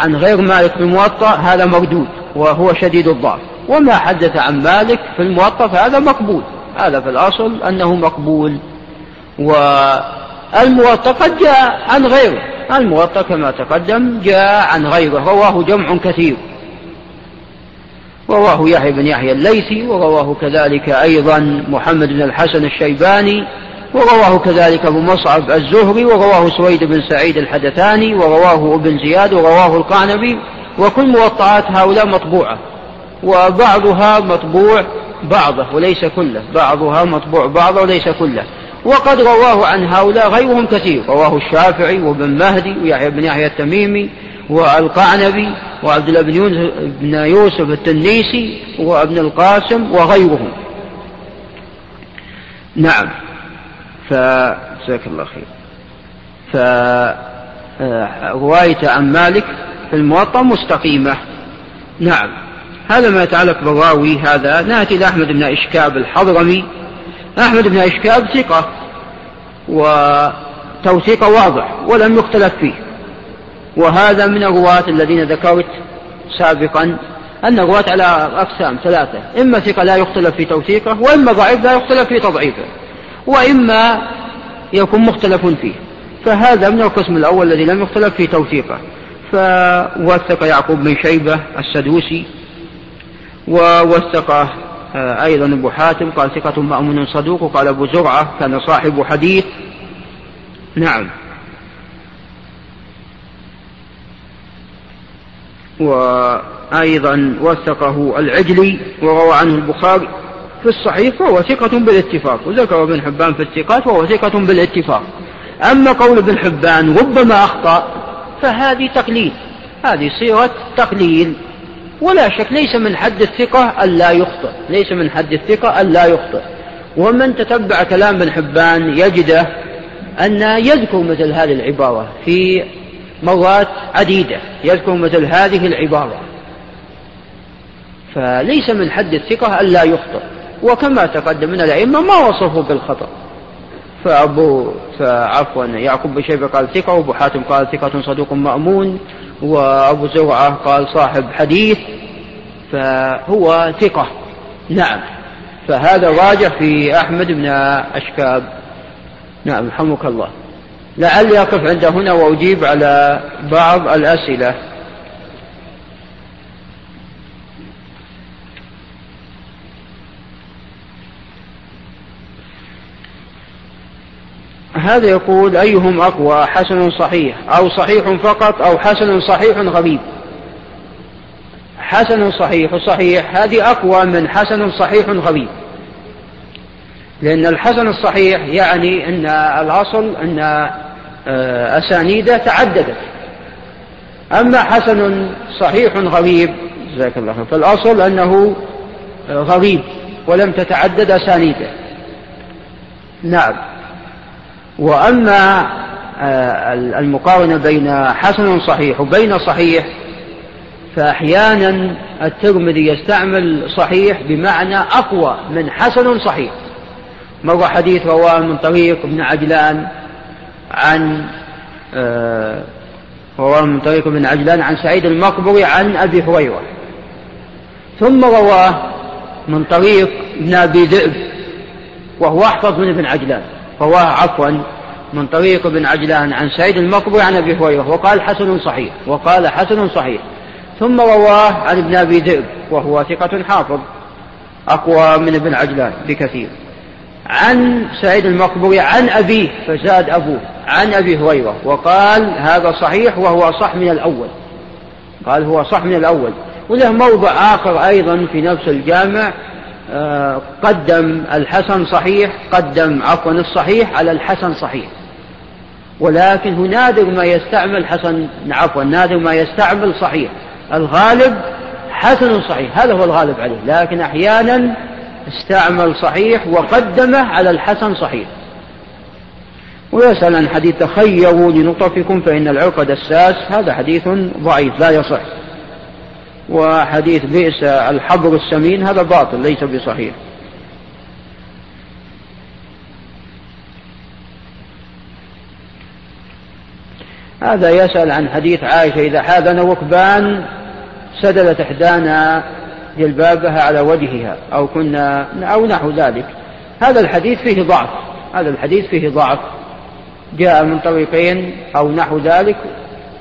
عن غير مالك في الموطأ هذا مردود وهو شديد الضعف. وما حدث عن مالك في الموطأ فهذا مقبول. هذا في الأصل أنه مقبول. والموطأ قد جاء عن غيره. الموطأ كما تقدم جاء عن غيره. رواه جمع كثير. رواه يحيى بن يحيى الليثي ورواه كذلك أيضا محمد بن الحسن الشيباني ورواه كذلك أبو مصعب الزهري ورواه سويد بن سعيد الحدثاني ورواه ابن زياد ورواه القعنبي وكل موطعات هؤلاء مطبوعة. وبعضها مطبوع بعضه وليس كله. بعضها مطبوع بعضه وليس كله. وقد رواه عن هؤلاء غيرهم كثير. رواه الشافعي وابن مهدي ويحيى بن يحيى التميمي والقعنبي وعبد الله بن يوسف التنيسي وابن القاسم وغيرهم. نعم. فجزاك الله خير. فرواية عن مالك في الموطأ مستقيمة. نعم. هذا ما يتعلق بالراوي هذا. نأتي إلى أحمد بن إشكاب الحضرمي. أحمد بن إشكاب ثقة وتوثيق واضح ولم يختلف فيه. وهذا من الرواة الذين ذكرت سابقا أن الرواة على أقسام ثلاثة إما ثقة لا يختلف في توثيقه وإما ضعيف لا يختلف في تضعيفه. وإما يكون مختلف فيه. فهذا من القسم الأول الذي لم يختلف في توثيقه. فوثق يعقوب بن شيبة السدوسي ووثقه آه، أيضا أبو حاتم قال ثقة مأمون صدوق وقال أبو زرعة كان صاحب حديث. نعم. وأيضا وثقه العجلي وروى عنه البخاري. في الصحيح فهو ثقة بالاتفاق. وذكر ابن حبان في الثقات وهو ثقة بالاتفاق. أما قول ابن حبان ربما أخطأ فهذه تقليل. هذه صيغة تقليل. ولا شك ليس من حد الثقة ألا يخطئ. ليس من حد الثقة ألا يخطئ. ومن تتبع كلام ابن حبان يجده أن يذكر مثل هذه العبارة في مرات عديدة. يذكر مثل هذه العبارة. فليس من حد الثقة ألا يخطئ. وكما تقدم من الأئمة ما وصفوا بالخطأ. فأبو فعفوا يعقوب بن شيبة قال ثقة وأبو حاتم قال ثقة صدوق مأمون وأبو زرعة قال صاحب حديث فهو ثقة. نعم. فهذا راجع في أحمد بن أشكاب. نعم رحمك الله. لعلي أقف عند هنا وأجيب على بعض الأسئلة. هذا يقول أيهم أقوى حسن صحيح أو صحيح فقط أو حسن صحيح غريب حسن صحيح صحيح هذه أقوى من حسن صحيح غريب لأن الحسن الصحيح يعني أن الأصل أن آه، أسانيده تعددت. أما حسن صحيح غريب جزاك الله خير فالأصل أنه غريب ولم تتعدد أسانيده. نعم. وأما آه، المقارنة بين حسن صحيح وبين صحيح فأحيانا الترمذي يستعمل صحيح بمعنى أقوى من حسن صحيح. مر حديث رواه من طريق ابن عجلان عن آه، رواه من طريق ابن عجلان عن سعيد المقبري عن أبي هريرة. ثم رواه من طريق ابن أبي ذئب وهو أحفظ من ابن عجلان. رواه عفوا من طريق ابن عجلان عن سعيد المقبري عن أبي هريرة وقال حسن صحيح وقال حسن صحيح. ثم رواه عن ابن أبي ذئب وهو ثقة حافظ أقوى من ابن عجلان بكثير. عن سعيد المقبري عن أبيه فزاد أبوه عن أبي هريرة وقال هذا صحيح وهو صح من الأول. قال هو صح من الأول. وله موضع آخر أيضا في نفس الجامع قدم الحسن صحيح قدم عفوا الصحيح على الحسن صحيح. ولكن هو نادر ما يستعمل حسن عفوا نادر ما يستعمل صحيح. الغالب حسن صحيح هذا هو الغالب عليه. لكن أحيانا استعمل صحيح وقدمه على الحسن صحيح. ويسأل عن حديث تخيروا لنطفكم فإن العرق دساس هذا حديث ضعيف لا يصح. وحديث بئس الحبر السمين هذا باطل ليس بصحيح. هذا يسأل عن حديث عائشة إذا حاذنا وكبان سدلت إحدانا جلبابها على وجهها أو كنا أو نحو ذلك. هذا الحديث فيه ضعف هذا الحديث فيه ضعف. جاء من طريقين أو نحو ذلك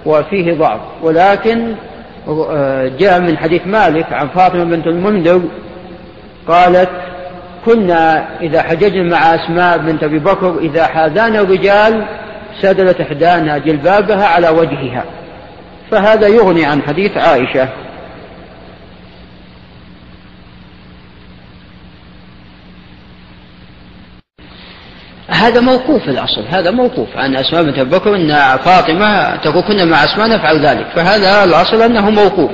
وفيه ضعف. ولكن جاء من حديث مالك عن فاطمة بنت المنذر قالت كنا إذا حججنا مع أسماء بنت أبي بكر إذا حاذانا الرجال سدلت إحدانا جلبابها على وجهها. فهذا يغني عن حديث عائشة. هذا موقوف الأصل هذا موقوف. عن أسماء بنت أبي بكر أن فاطمة تقول مع أسماء نفعل ذلك فهذا الأصل أنه موقوف.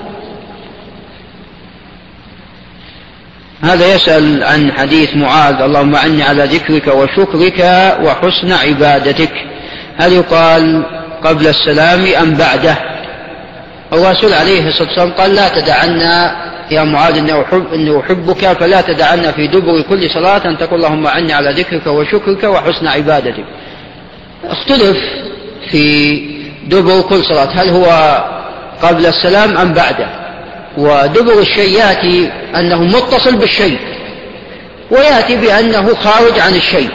هذا يسأل عن حديث معاذ اللهم أعني على ذكرك وشكرك وحسن عبادتك. هل يقال قبل السلام أم بعده؟ الرسول عليه الصلاة والسلام قال لا تدعنا يا معاذ إني أحب إني أحبك فلا تدعنا في دبر كل صلاة أن تقول اللهم أعني على ذكرك وشكرك وحسن عبادتك. اختلف في دبر كل صلاة هل هو قبل السلام أم بعده؟ ودبر الشيء يأتي أنه متصل بالشيء ويأتي بأنه خارج عن الشيء.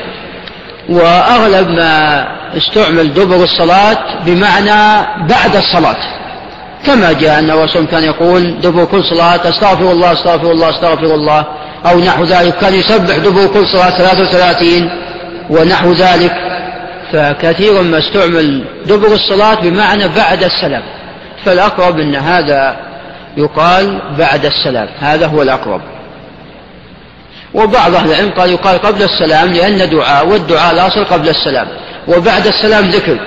وأغلب ما استعمل دبر الصلاة بمعنى بعد الصلاة. كما جاء أن الرسول كان يقول دبر كل صلاة أستغفر الله أستغفر الله أستغفر الله. أو نحو ذلك كان يسبح دبر كل صلاة 33 ونحو ذلك. فكثيرا ما استعمل دبر الصلاة بمعنى بعد السلام. فالأقرب أن هذا يقال بعد السلام. هذا هو الأقرب. وبعض أهل العلم قال يقال قبل السلام لأن دعاء والدعاء الأصل قبل السلام. وبعد السلام ذكر.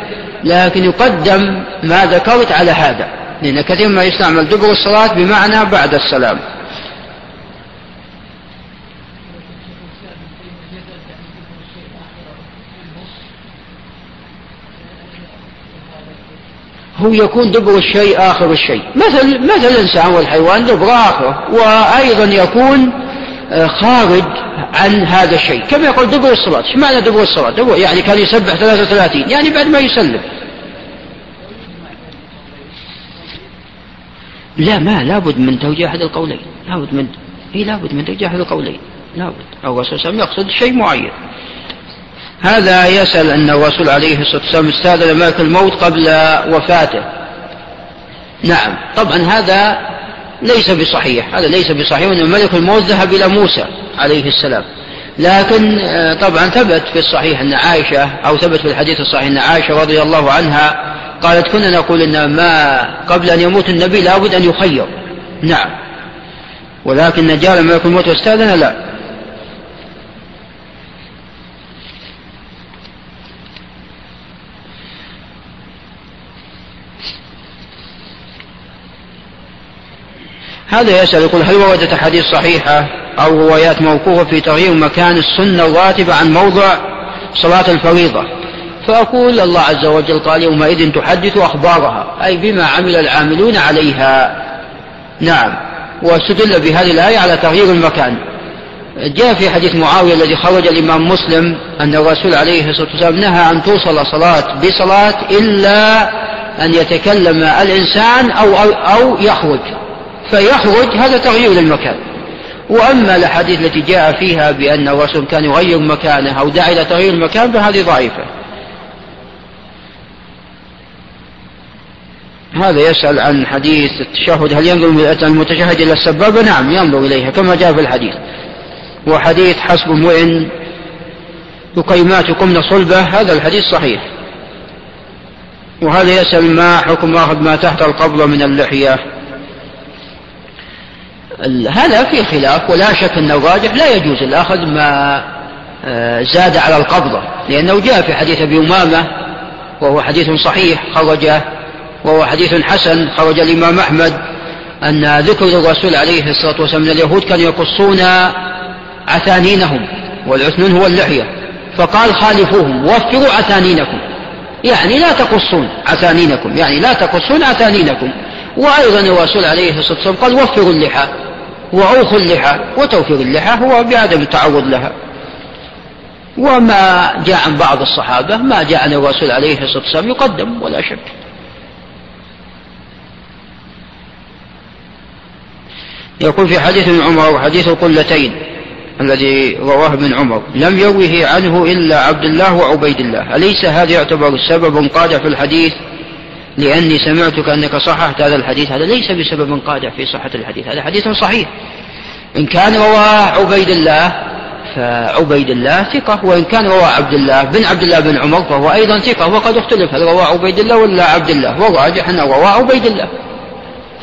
لكن يقدم ما ذكرت على هذا. لأن كثير ما يستعمل دبر الصلاة بمعنى بعد السلام. هو يكون دبر الشيء آخر الشيء. مثل مثل الإنسان والحيوان دبر آخره وأيضا يكون آه، خارج عن هذا الشيء. كما يقول دبر الصلاة. إيش معنى دبر الصلاة؟ دبر يعني كان يسبح 33 يعني بعد ما يسلم. لا ما لابد من توجيه أحد القولين. لابد من إيه لابد من توجيه أحد القولين. لابد. الرسول صلى الله عليه وسلم يقصد شيء معين. هذا يسأل أن الرسول عليه الصلاة والسلام استاذن ملك الموت قبل وفاته. نعم. طبعا هذا ليس بصحيح. هذا ليس بصحيح. أن ملك الموت ذهب إلى موسى عليه السلام. لكن آه، طبعا ثبت في الصحيح أن عائشة أو ثبت في الحديث الصحيح أن عائشة رضي الله عنها قالت كنا نقول أن ما قبل أن يموت النبي لابد أن يخير. نعم. ولكن جاء ملك الموت واستاذن لا. هذا يسأل يقول هل وردت أحاديث صحيحة أو روايات موقوفة في تغيير مكان السنة الراتبة عن موضع صلاة الفريضة؟ فأقول الله عز وجل قال يومئذ تحدث أخبارها أي بما عمل العاملون عليها. نعم. واستدل بهذه الآية على تغيير المكان. جاء في حديث معاوية الذي خرج الإمام مسلم أن الرسول عليه الصلاة والسلام نهى أن توصل صلاة بصلاة إلا أن يتكلم الإنسان أو, أو, أو يخرج. فيخرج هذا تغيير للمكان. وأما الأحاديث التي جاء فيها بأن الرسول كان يغير مكانه أو داعي إلى تغيير المكان فهذه ضعيفة. هذا يسأل عن حديث التشهد هل ينظر المتشهد إلى السبابة نعم ينظر إليها كما جاء في الحديث. وحديث حسب امرئ يقيمات يقمن صلبة هذا الحديث صحيح. وهذا يسأل ما حكم أخذ ما تحت القبضة من اللحية؟ هذا في خلاف ولا شك أن الراجح لا يجوز الأخذ ما آه، زاد على القبضة لأنه جاء في حديث أبي أمامة وهو حديث صحيح خرجه وهو حديث حسن خرج الإمام أحمد أن ذكر الرسول عليه الصلاة والسلام من اليهود كانوا يقصون عثانينهم والعثنون هو اللحية فقال خالفوهم وفروا عثانينكم يعني لا تقصون عثانينكم يعني لا تقصون عثانينكم وأيضا الرسول عليه الصلاة والسلام قال وفروا اللحى وأوخوا اللحى وتوفير اللحى هو بعدم التعرض لها. وما جاء عن بعض الصحابة ما جاء عن الرسول عليه الصلاة والسلام يقدم ولا شك. يقول في حديث ابن عمر وحديث القلتين الذي رواه ابن عمر لم يروه عنه إلا عبد الله وعبيد الله. أليس هذا يعتبر سبب قادح في الحديث لأني سمعتك أنك صححت هذا الحديث. هذا ليس بسبب قادح في صحة الحديث. هذا حديث صحيح. إن كان رواه عبيد الله فعبيد الله ثقة وإن كان رواه عبد الله بن عبد الله بن عمر فهو أيضا ثقة وقد اختلف هل رواه عبيد الله ولا عبد الله. والراجح أنه رواه عبيد الله.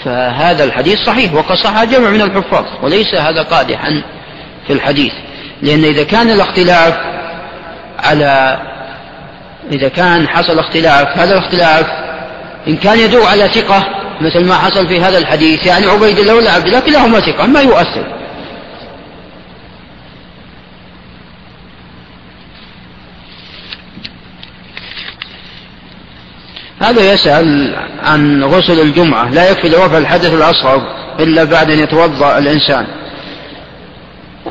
فهذا الحديث صحيح وقد صح جمع من الحفاظ وليس هذا قادحا في الحديث. لأن إذا كان الاختلاف على إذا كان حصل اختلاف هذا الاختلاف إن كان يدور على ثقة مثل ما حصل في هذا الحديث يعني عبيد الله ولا عبد الله كلاهما ثقة ما يؤثر. هذا يسأل عن غسل الجمعة لا يكفي لرفع الحدث الأصغر إلا بعد أن يتوضأ الإنسان.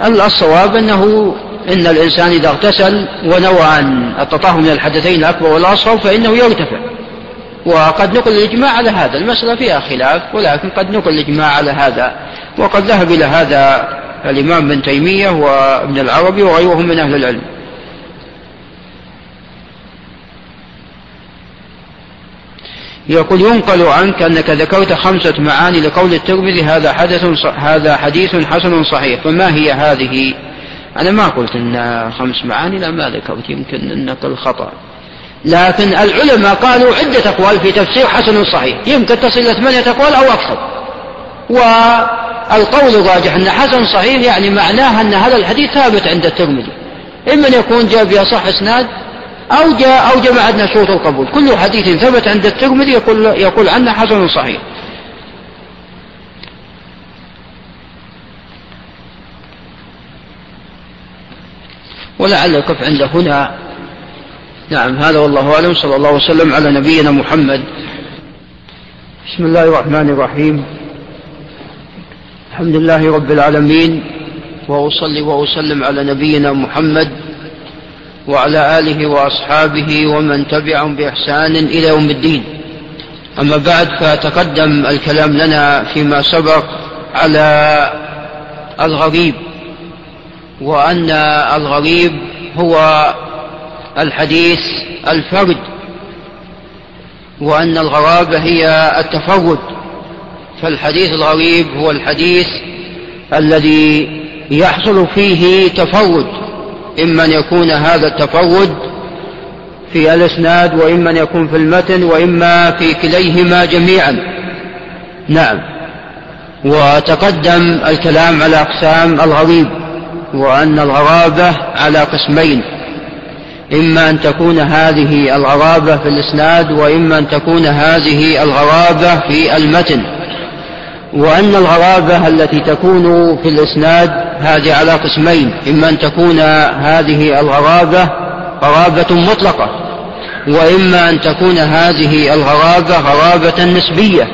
الصواب أنه إن الإنسان إذا اغتسل ونوى عن التطهر من الحدثين الأكبر والأصغر فإنه يرتفع. وقد نقل الإجماع على هذا المسألة فيها خلاف ولكن قد نقل الإجماع على هذا. وقد ذهب إلى هذا الإمام ابن تيمية وابن العربي وغيرهم من أهل العلم. يقول ينقل عنك أنك ذكرت خمسة معاني لقول الترمذي هذا حدث هذا حديث حسن صحيح فما هي هذه؟ أنا ما قلت أن خمس معاني لا ما ذكرت يمكن النقل خطأ. لكن العلماء قالوا عدة أقوال في تفسير حسن صحيح. يمكن تصل إلى ثمانية أقوال أو أكثر. والقول الراجح أن حسن صحيح يعني معناه أن هذا الحديث ثابت عند الترمذي. إما أن يكون جاء بأصح إسناد أو جاء أو جمع عندنا شروط القبول. كل حديث ثبت عند الترمذي يقول يقول عنه حسن صحيح. ولعل القف عند هنا. نعم هذا والله أعلم. صلى الله وسلم على نبينا محمد. بسم الله الرحمن الرحيم. الحمد لله رب العالمين وأصلي وأسلم على نبينا محمد وعلى آله وأصحابه ومن تبعهم بإحسان إلى يوم الدين. أما بعد فتقدم الكلام لنا فيما سبق على الغريب وأن الغريب هو الحديث الفرد وأن الغرابة هي التفرد فالحديث الغريب هو الحديث الذي يحصل فيه تفرد إما أن يكون هذا التفرد في الإسناد وإما أن يكون في المتن وإما في كليهما جميعا. نعم. وتقدم الكلام على أقسام الغريب وأن الغرابة على قسمين. إما أن تكون هذه الغرابة في الإسناد وإما أن تكون هذه الغرابة في المتن. وأن الغرابة التي تكون في الإسناد هذه على قسمين إما أن تكون هذه الغرابة غرابة مطلقة وإما أن تكون هذه الغرابة غرابة نسبية.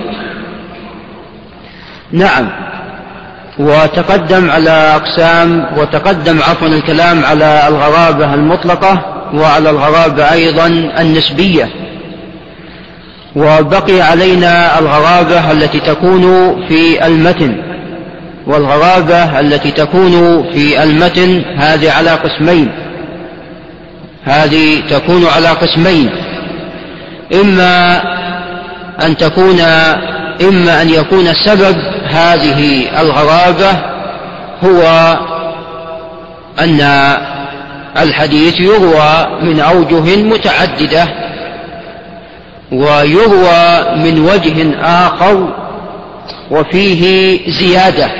نعم. وتقدم على أقسام وتقدم عفوا الكلام على الغرابة المطلقة. وعلى الغرابة أيضا النسبية. وبقي علينا الغرابة التي تكون في المتن. والغرابة التي تكون في المتن هذه على قسمين. هذه تكون على قسمين. إما أن تكون إما أن يكون سبب هذه الغرابة هو أن الحديث يروى من أوجه متعددة ويروى من وجه آخر وفيه زيادة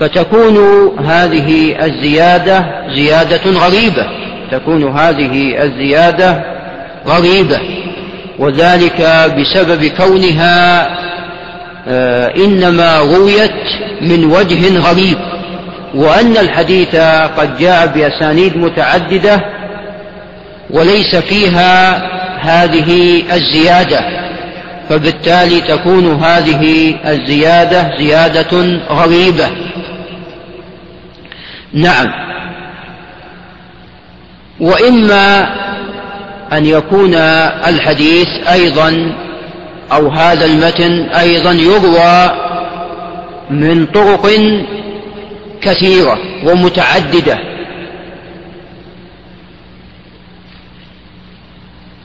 فتكون هذه الزيادة زيادة غريبة تكون هذه الزيادة غريبة وذلك بسبب كونها آه، إنما رويت من وجه غريب. وأن الحديث قد جاء بأسانيد متعددة وليس فيها هذه الزيادة فبالتالي تكون هذه الزيادة زيادة غريبة. نعم. وإما أن يكون الحديث أيضا أو هذا المتن أيضا يروى من طرق كثيرة ومتعددة.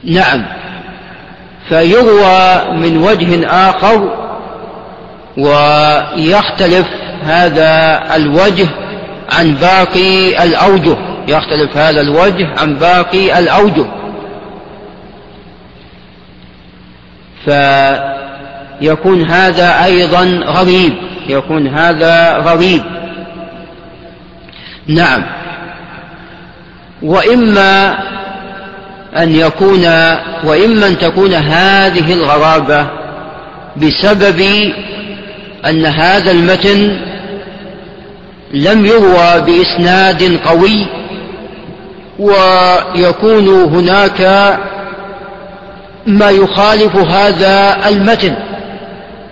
نعم. فيروى من وجه آخر ويختلف هذا الوجه عن باقي الأوجه. يختلف هذا الوجه عن باقي الأوجه. فيكون هذا أيضا غريب. يكون هذا غريب. نعم. وإما أن يكون وإما أن تكون هذه الغرابة بسبب أن هذا المتن لم يروى بإسناد قوي ويكون هناك ما يخالف هذا المتن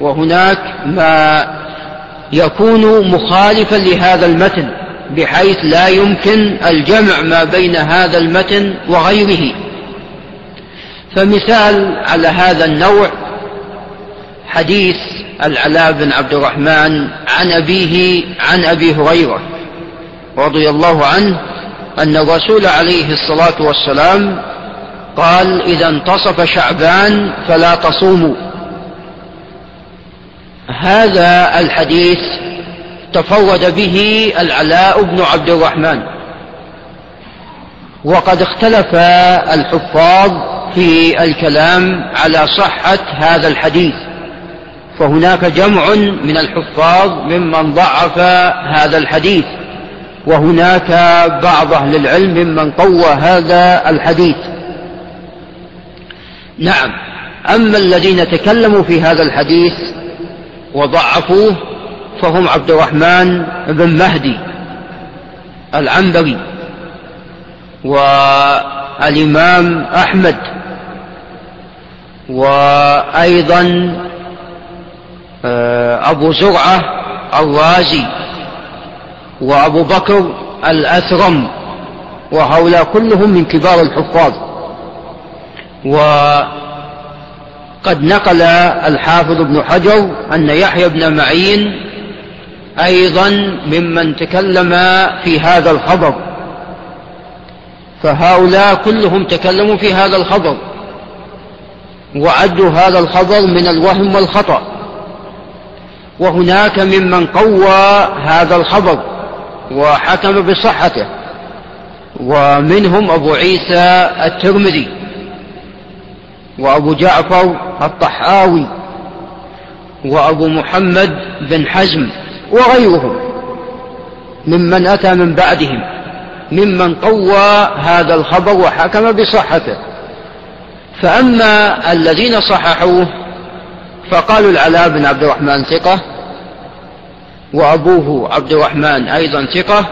وهناك ما يكون مخالفا لهذا المتن. بحيث لا يمكن الجمع ما بين هذا المتن وغيره. فمثال على هذا النوع حديث العلاء بن عبد الرحمن عن أبيه عن أبي هريرة رضي الله عنه أن الرسول عليه الصلاة والسلام قال إذا انتصف شعبان فلا تصوموا. هذا الحديث تفرد به العلاء بن عبد الرحمن. وقد اختلف الحفاظ في الكلام على صحة هذا الحديث فهناك جمع من الحفاظ ممن ضعف هذا الحديث وهناك بعض أهل العلم ممن قوى هذا الحديث. نعم أما الذين تكلموا في هذا الحديث وضعفوه فهم عبد الرحمن بن مهدي العنبري والإمام أحمد وأيضا آه، أبو زرعة الرازي وأبو بكر الأثرم وهؤلاء كلهم من كبار الحفاظ. وقد نقل الحافظ ابن حجر أن يحيى بن معين أيضا ممن تكلم في هذا الخبر. فهؤلاء كلهم تكلموا في هذا الخبر وعدوا هذا الخبر من الوهم والخطأ. وهناك ممن قوى هذا الخبر وحكم بصحته ومنهم أبو عيسى الترمذي وأبو جعفر الطحاوي وأبو محمد بن حزم. وغيرهم ممن أتى من بعدهم ممن قوى هذا الخبر وحكم بصحته. فأما الذين صححوه فقالوا العلاء بن عبد الرحمن ثقة وأبوه عبد الرحمن أيضا ثقة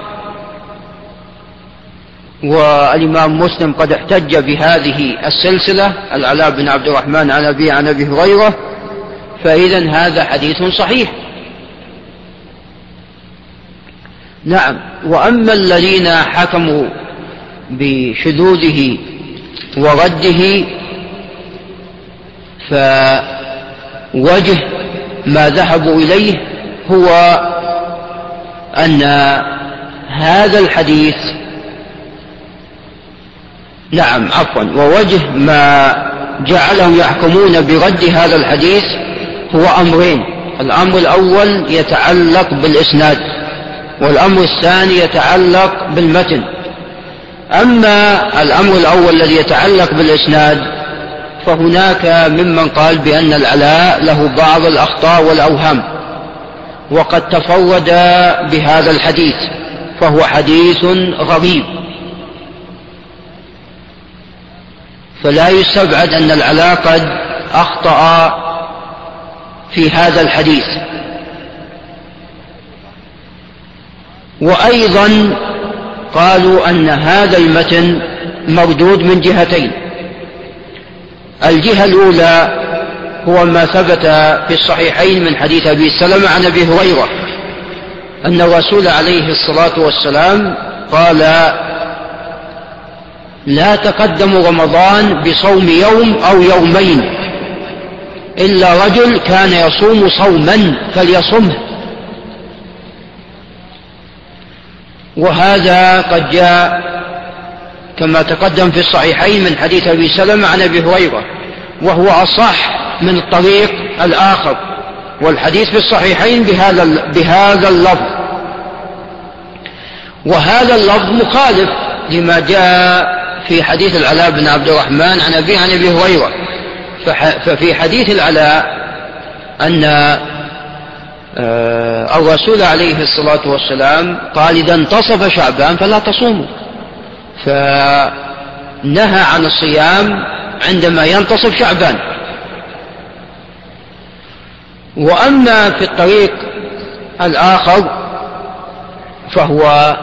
والإمام مسلم قد احتج بهذه السلسلة العلاء بن عبد الرحمن عن أبي عن أبي هريرة فإذا هذا حديث صحيح. نعم. وأما الذين حكموا بشذوذه ورده فوجه ما ذهبوا إليه هو أن هذا الحديث نعم عفوا ووجه ما جعلهم يحكمون برد هذا الحديث هو أمرين. الأمر الأول يتعلق بالإسناد. والأمر الثاني يتعلق بالمتن. أما الأمر الأول الذي يتعلق بالإسناد فهناك ممن قال بأن العلاء له بعض الأخطاء والأوهام وقد تفرد بهذا الحديث فهو حديث غريب فلا يستبعد أن العلاء قد أخطأ في هذا الحديث. وأيضا قالوا أن هذا المتن مردود من جهتين. الجهة الأولى هو ما ثبت في الصحيحين من حديث أبي سلمة عن أبي هريرة أن الرسول عليه الصلاة والسلام قال لا تقدموا رمضان بصوم يوم أو يومين إلا رجل كان يصوم صوما فليصمه. وهذا قد جاء كما تقدم في الصحيحين من حديث أبي سلمة عن أبي هريرة وهو أصح من الطريق الآخر والحديث في الصحيحين بهذا بهذا اللفظ. وهذا اللفظ مخالف لما جاء في حديث العلاء بن عبد الرحمن عن أبي عن أبي هريرة. ففي حديث العلاء أن الرسول عليه الصلاة والسلام قال إذا انتصف شعبان فلا تصوموا. فنهى عن الصيام عندما ينتصف شعبان. وأما في الطريق الآخر فهو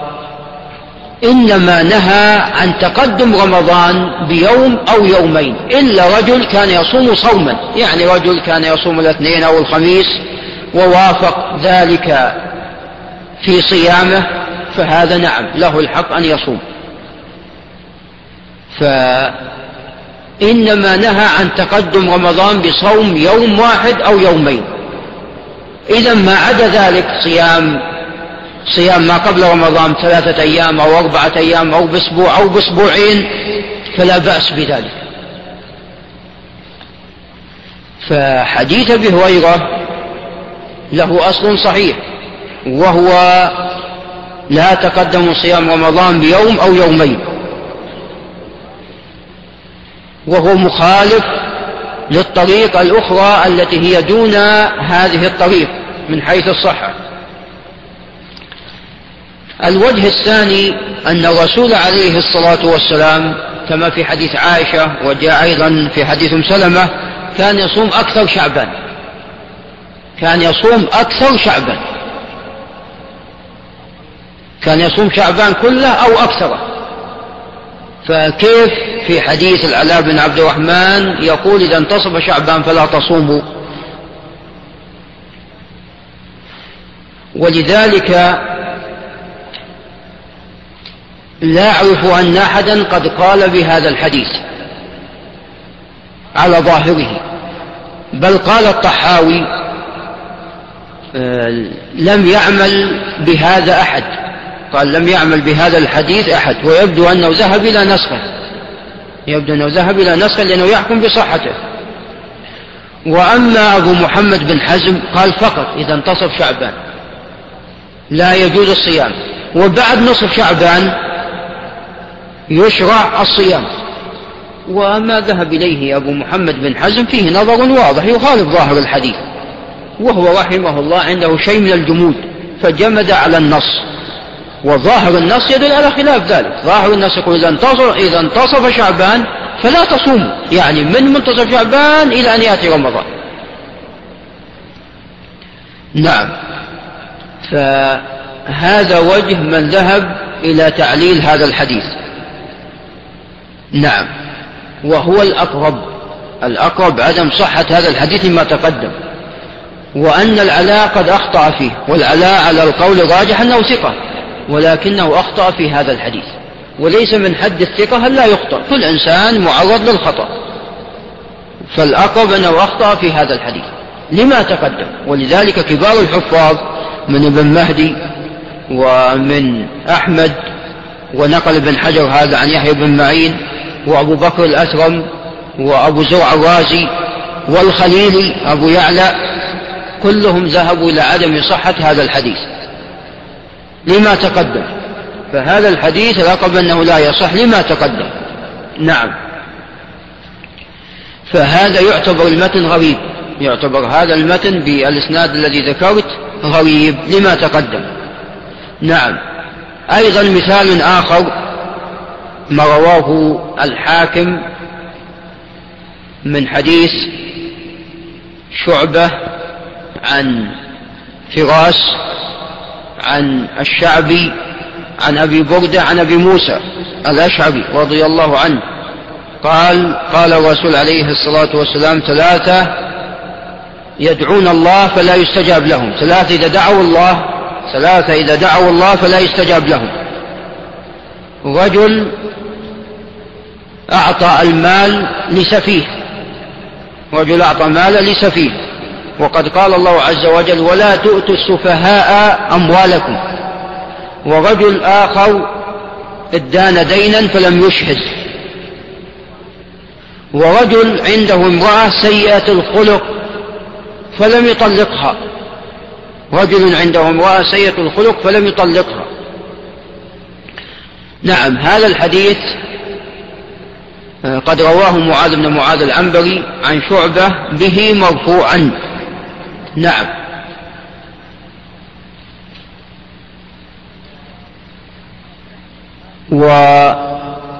إنما نهى عن تقدم رمضان بيوم أو يومين إلا رجل كان يصوم صوما يعني رجل كان يصوم الاثنين أو الخميس ووافق ذلك في صيامه فهذا نعم له الحق أن يصوم. فإنما نهى عن تقدم رمضان بصوم يوم واحد أو يومين. إذا ما عدا ذلك صيام صيام ما قبل رمضان ثلاثة أيام أو أربعة أيام أو بأسبوع أو بأسبوعين فلا بأس بذلك. فحديث أبي هريرة له أصل صحيح وهو لا تقدم صيام رمضان بيوم أو يومين. وهو مخالف للطريق الأخرى التي هي دون هذه الطريق من حيث الصحة. الوجه الثاني أن الرسول عليه الصلاة والسلام كما في حديث عائشة وجاء أيضا في حديث سلمة كان يصوم أكثر شعبا. كان يصوم أكثر شعبا. كان يصوم شعبان كله أو أكثره. فكيف في حديث العلاء بن عبد الرحمن يقول إذا انتصف شعبان فلا تصوموا؟ ولذلك لا أعرف أن أحدا قد قال بهذا الحديث على ظاهره. بل قال الطحاوي لم يعمل بهذا أحد. قال لم يعمل بهذا الحديث أحد. ويبدو أنه ذهب إلى نسخه. يبدو أنه ذهب إلى نسخه لأنه يحكم بصحته. وأما أبو محمد بن حزم قال فقط إذا انتصف شعبان. لا يجوز الصيام. وبعد نصف شعبان يشرع الصيام. وما ذهب إليه أبو محمد بن حزم فيه نظر واضح يخالف ظاهر الحديث. وهو رحمه الله عنده شيء من الجمود فجمد على النص. وظاهر النص يدل على خلاف ذلك. ظاهر النص يقول إذا انتصف, إذا انتصف شعبان فلا تصوم. يعني من منتصف شعبان إلى أن يأتي رمضان. نعم. فهذا وجه من ذهب إلى تعليل هذا الحديث. نعم. وهو الأقرب. الأقرب عدم صحة هذا الحديث ما تقدم. وأن العلاء قد أخطأ فيه والعلاء على القول الراجح أنه ثقة ولكنه أخطأ في هذا الحديث. وليس من حد الثقة أن لا يخطأ كل إنسان معرض للخطأ. فالأقرب أنه أخطأ في هذا الحديث. لما تقدم؟ ولذلك كبار الحفاظ من ابن مهدي ومن أحمد ونقل ابن حجر هذا عن يحيى بن معين وأبو بكر الأثرم وأبو زرع الرازي والخليلي أبو يعلى كلهم ذهبوا إلى عدم صحة هذا الحديث لما تقدم. فهذا الحديث لقب أنه لا يصح لما تقدم. نعم. فهذا يعتبر المتن غريب. يعتبر هذا المتن بالإسناد الذي ذكرت غريب لما تقدم. نعم. أيضا مثال آخر ما رواه الحاكم من حديث شعبة عن فراس عن الشعبي عن أبي بردة عن أبي موسى الأشعبي رضي الله عنه. قال قال الرسول عليه الصلاة والسلام ثلاثة يدعون الله فلا يستجاب لهم. ثلاثة إذا دعوا الله ثلاثة إذا دعوا الله فلا يستجاب لهم. رجل أعطى المال لسفيه. رجل أعطى مالا لسفيه. وقد قال الله عز وجل ولا تؤتوا السفهاء أموالكم. ورجل آخر ادان دينا فلم يشهد. ورجل عنده امرأة سيئة الخلق فلم يطلقها. رجل عنده امرأة سيئة الخلق فلم يطلقها. نعم هذا الحديث قد رواه معاذ بن معاذ العنبري عن شعبة به مرفوعا. نعم.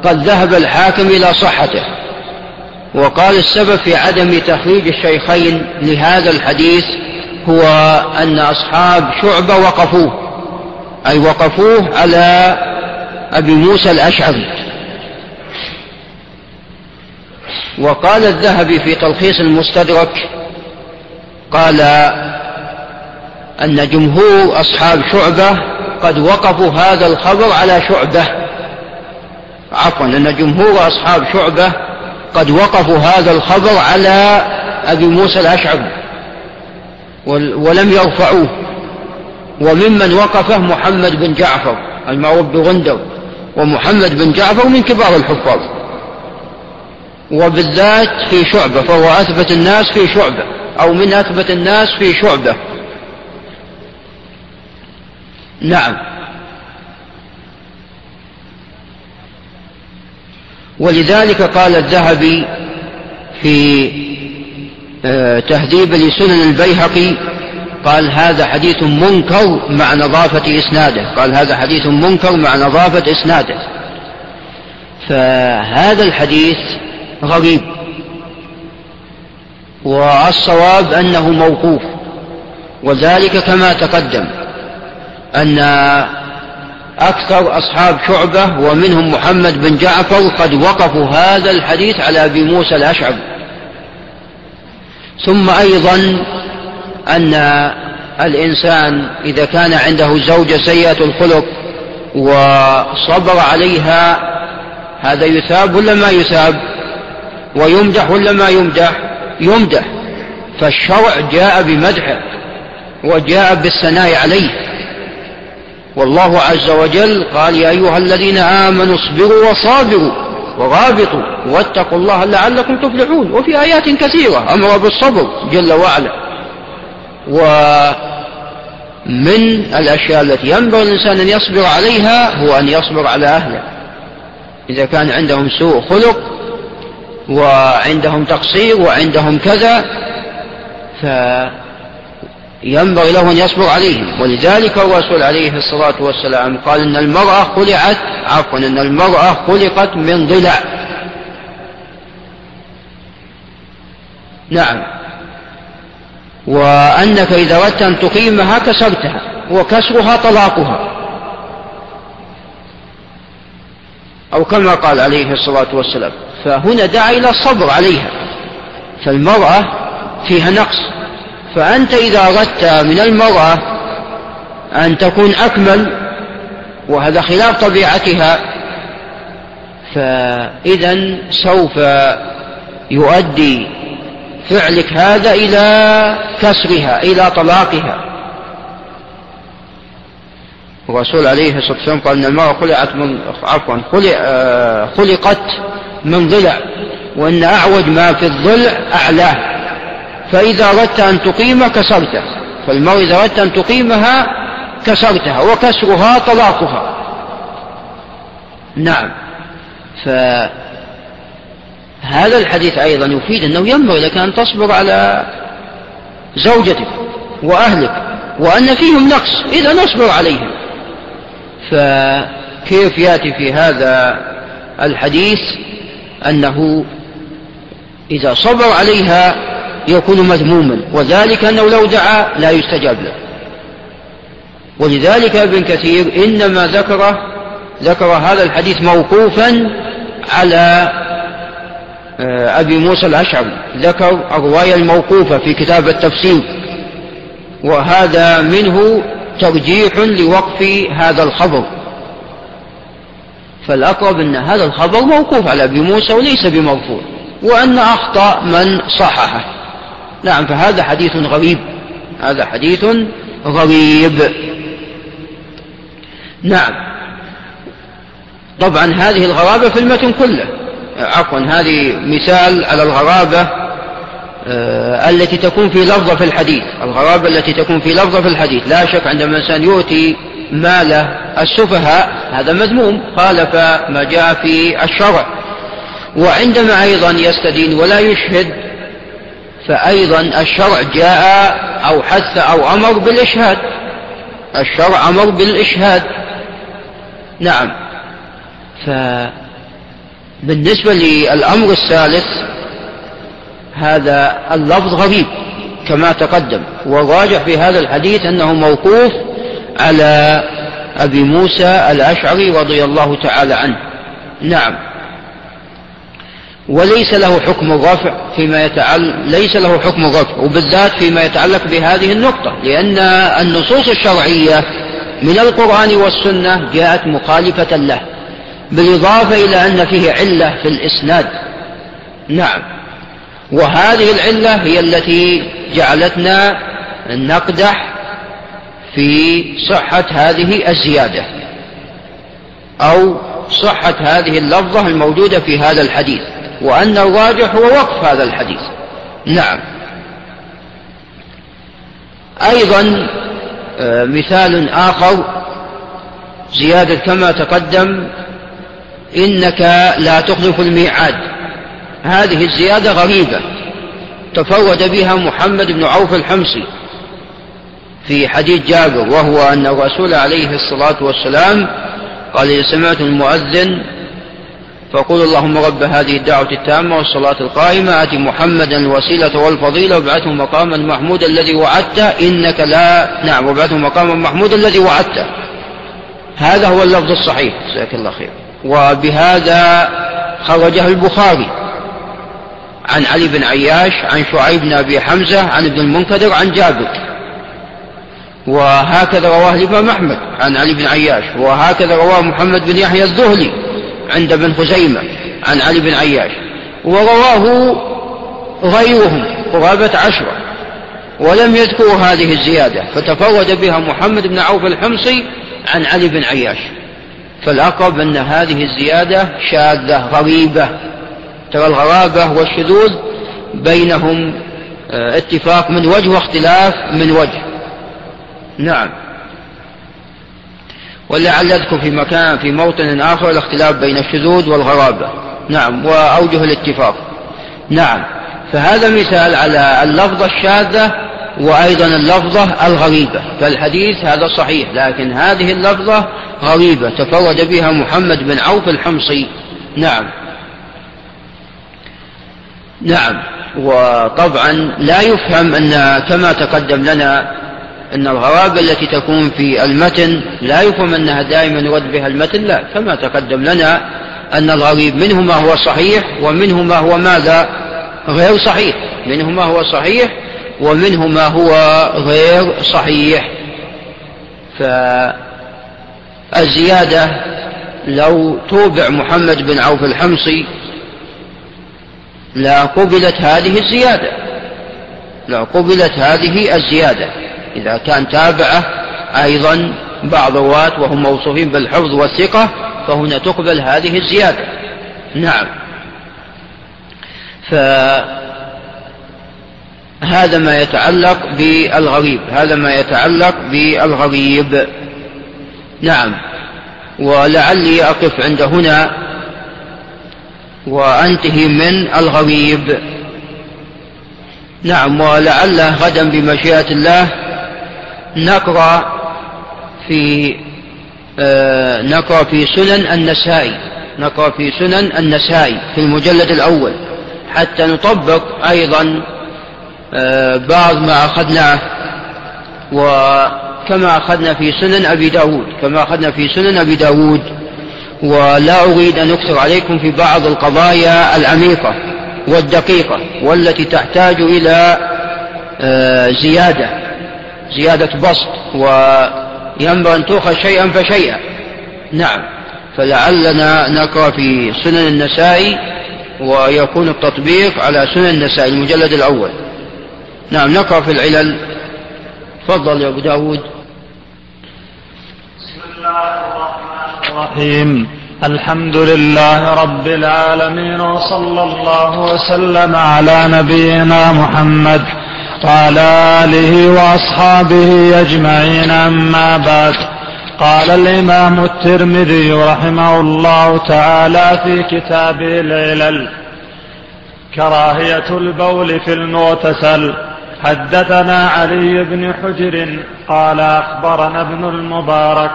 قد ذهب الحاكم إلى صحته وقال السبب في عدم تخريج الشيخين لهذا الحديث هو أن أصحاب شعبة وقفوه أي وقفوه على أبي موسى الأشعري. وقال الذهبي في تلخيص المستدرك قال أن جمهور أصحاب شعبة قد وقفوا هذا الخبر على شعبة. عفوا أن جمهور أصحاب شعبة قد وقفوا هذا الخبر على أبي موسى الأشعري ولم يرفعوه. وممن وقفه محمد بن جعفر المعروف بغندر ومحمد بن جعفر من كبار الحفاظ. وبالذات في شعبة فهو أثبت الناس في شعبة. أو من أثبت الناس في شعبة. نعم. ولذلك قال الذهبي في آه، تهذيب لسنن البيهقي قال هذا حديث منكر مع نظافة إسناده. قال هذا حديث منكر مع نظافة إسناده. فهذا الحديث غريب. والصواب أنه موقوف. وذلك كما تقدم أن أكثر أصحاب شعبة ومنهم محمد بن جعفر قد وقفوا هذا الحديث على أبي موسى الأشعب ثم أيضا أن الإنسان إذا كان عنده زوجة سيئة الخلق وصبر عليها هذا يثاب ولا ما يثاب؟ ويمدح ولا ما يمدح؟ يمدح فالشرع جاء بمدحه وجاء بالثناء عليه. والله عز وجل قال يا أيها الذين آمنوا اصبروا وصابروا ورابطوا واتقوا الله لعلكم تفلحون. وفي آيات كثيرة أمر بالصبر جل وعلا. ومن الأشياء التي ينبغي الإنسان أن يصبر عليها هو أن يصبر على أهله. إذا كان عندهم سوء خلق وعندهم تقصير وعندهم كذا فينبغي له أن يصبر عليهم. ولذلك الرسول عليه الصلاة والسلام قال إن المرأة خلعت عفوا إن المرأة خلقت من ضلع. نعم. وأنك إذا أردت أن تقيمها كسرتها وكسرها طلاقها. أو كما قال عليه الصلاة والسلام. فهنا دعا إلى الصبر عليها فالمرأة فيها نقص. فأنت إذا أردت من المرأة أن تكون أكمل وهذا خلاف طبيعتها فإذا سوف يؤدي فعلك هذا إلى كسرها إلى طلاقها. الرسول عليه الصلاة والسلام قال أن المرأة خلقت من عفوا آه، خلقت من ضلع وأن أعوج ما في الضلع أعلاه فإذا أردت أن تقيم كسرته فالمرأة إذا أردت أن تقيمها كسرتها وكسرها طلاقها. نعم. فهذا الحديث أيضا يفيد أنه ينبغي لك أن تصبر على زوجتك وأهلك وأن فيهم نقص إذا نصبر عليهم. فكيف يأتي في هذا الحديث؟ أنه إذا صبر عليها يكون مذموما وذلك أنه لو دعا لا يستجاب له. ولذلك ابن كثير إنما ذكر ذكر هذا الحديث موقوفا على آه، أبي موسى الأشعري. ذكر الرواية الموقوفة في كتاب التفسير وهذا منه ترجيح لوقف هذا الخبر. فالأقرب أن هذا الخبر موقوف على أبي موسى وليس بمرفوع وأن أخطأ من صححه. نعم فهذا حديث غريب. هذا حديث غريب. نعم. طبعا هذه الغرابة في المتن كله عفوا هذه مثال على الغرابة آه التي تكون في لفظة في الحديث. الغرابة التي تكون في لفظة في الحديث. لا شك عندما الإنسان يؤتي مال السفهاء. هذا مذموم. خالف ما جاء في الشرع. وعندما أيضا يستدين ولا يشهد فأيضا الشرع جاء أو حث أو أمر بالإشهاد. الشرع أمر بالإشهاد. نعم. بالنسبة للأمر الثالث هذا اللفظ غريب كما تقدم. والراجح في هذا الحديث أنه موقوف على أبي موسى الأشعري رضي الله تعالى عنه. نعم. وليس له حكم الرفع فيما يتعلق ليس له حكم الرفع وبالذات فيما يتعلق بهذه النقطة لأن النصوص الشرعية من القرآن والسنة جاءت مخالفة له بالإضافة إلى أن فيه علة في الإسناد. نعم. وهذه العلة هي التي جعلتنا نقدح في صحة هذه الزيادة أو صحة هذه اللفظة الموجودة في هذا الحديث وأن الراجح هو وقف هذا الحديث. نعم. أيضا آه، مثال آخر زيادة كما تقدم إنك لا تخلف الميعاد. هذه الزيادة غريبة تفرد بها محمد بن عوف الحمصي. في حديث جابر وهو أن الرسول عليه الصلاة والسلام قال إذا سمعت المؤذن فقول اللهم رب هذه الدعوة التامة والصلاة القائمة آت محمدا الوسيلة والفضيلة وابعثه مقاما محمودا الذي وعدته إنك لا نعم وابعثه مقاما محمودا الذي وعدته هذا هو اللفظ الصحيح. جزاك الله خير. وبهذا خرجه البخاري عن علي بن عياش عن شعيب بن أبي حمزة عن ابن المنكدر عن جابر. وهكذا رواه الإمام أحمد عن علي بن عياش وهكذا رواه محمد بن يحيى الذهلي عند ابن خزيمة عن علي بن عياش ورواه غيرهم قرابة عشرة ولم يذكروا هذه الزيادة فتفرد بها محمد بن عوف الحمصي عن علي بن عياش. فالأقرب أن هذه الزيادة شاذة غريبة ترى الغرابة والشذوذ بينهم آه، اتفاق من وجه واختلاف من وجه. نعم. ولعل أذكر في مكان في موطن آخر الاختلاف بين الشذوذ والغرابة. نعم وأوجه الاتفاق. نعم فهذا مثال على اللفظة الشاذة وأيضا اللفظة الغريبة. فالحديث هذا صحيح لكن هذه اللفظة غريبة تفرد بها محمد بن عوف الحمصي. نعم. نعم وطبعا لا يفهم أن كما تقدم لنا أن الغرابة التي تكون في المتن لا يفهم أنها دائما يرد بها المتن لا. كما تقدم لنا أن الغريب منه ما هو صحيح ومنه ما هو ماذا؟ غير صحيح. منه ما هو صحيح ومنه ما هو غير صحيح. فالزيادة لو توبع محمد بن عوف الحمصي لا قبلت هذه الزيادة. لا قبلت هذه الزيادة. إذا كان تابعة أيضا بعض الرواة وهم موصوفين بالحفظ والثقة فهنا تقبل هذه الزيادة. نعم. فهذا ما يتعلق بالغريب هذا ما يتعلق بالغريب. نعم. ولعلي أقف عند هنا وأنتهي من الغريب. نعم. ولعله غدا بمشيئة الله نقرأ في آه نقرأ في سنن النسائي نقرأ في سنن النسائي في المجلد الأول حتى نطبق أيضا آه بعض ما أخذناه وكما أخذنا في سنن أبي داود كما أخذنا في سنن أبي داود ولا أريد أن أكثر عليكم في بعض القضايا العميقة والدقيقة والتي تحتاج إلى آه زيادة. زيادة بسط وينبغي أن تؤخذ شيئا فشيئا. نعم. فلعلنا نقرأ في سنن النسائي ويكون التطبيق على سنن النسائي المجلد الأول. نعم نقرأ في العلل. تفضل يا أبو داود. بسم الله الرحمن الرحيم. الحمد لله رب العالمين وصلى الله وسلم على نبينا محمد وعلى آله وأصحابه أجمعين أما بعد. قال الإمام الترمذي رحمه الله تعالى في كتابه العلل كراهية البول في المغتسل. حدثنا علي بن حجر قال أخبرنا ابن المبارك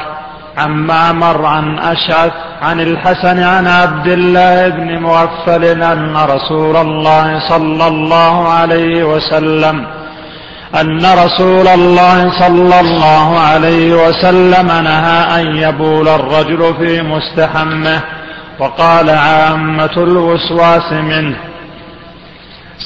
عن معمر عن أشعث عن الحسن عن عبد الله بن مغفل أن رسول الله صلى الله عليه وسلم أن رسول الله صلى الله عليه وسلم نهى أن يبول الرجل في مستحمه وقال عامة الوسواس منه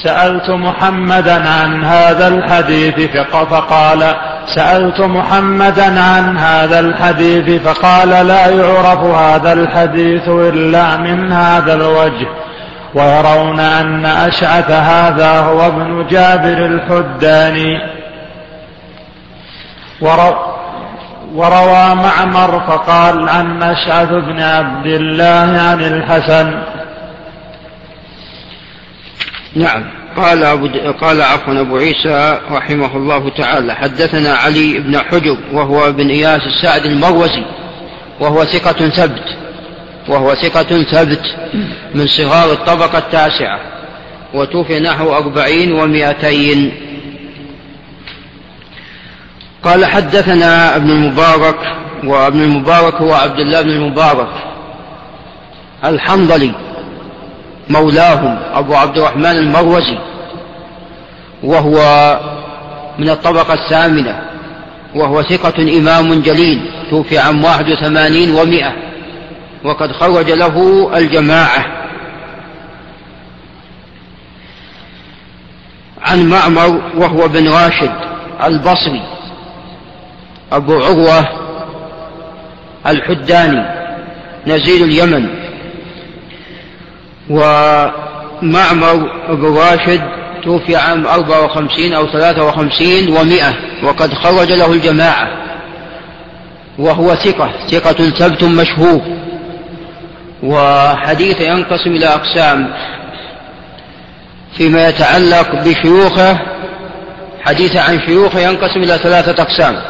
سألت محمدا عن هذا الحديث فقال سألت محمدا عن هذا الحديث فقال لا يعرف هذا الحديث إلا من هذا الوجه. ويرون أن أشعث هذا هو ابن جابر الحداني. وروى معمر فقال عن أشعث بن عبد الله عن الحسن. نعم. قال أبو قال عفوا أبو عيسى رحمه الله تعالى حدثنا علي بن حجب وهو ابن إياس السعد المروزي وهو ثقة ثبت وهو ثقة ثبت من صغار الطبقة التاسعة وتوفي نحو أربعين ومائتين قال حدثنا ابن المبارك وابن المبارك هو عبد الله بن المبارك الحنظلي. مولاهم أبو عبد الرحمن المروزي وهو من الطبقة الثامنة وهو ثقة إمام جليل توفي عام واحد وثمانين ومائة وقد خرج له الجماعة. عن معمر وهو بن راشد البصري أبو عروة الحداني نزيل اليمن. ومعمر بن راشد توفي عام 54 أو 53 ومئة وقد خرج له الجماعة. وهو ثقة ثقة ثبت مشهور. وحديث ينقسم إلى أقسام. فيما يتعلق بشيوخه حديث عن شيوخه ينقسم إلى ثلاثة أقسام.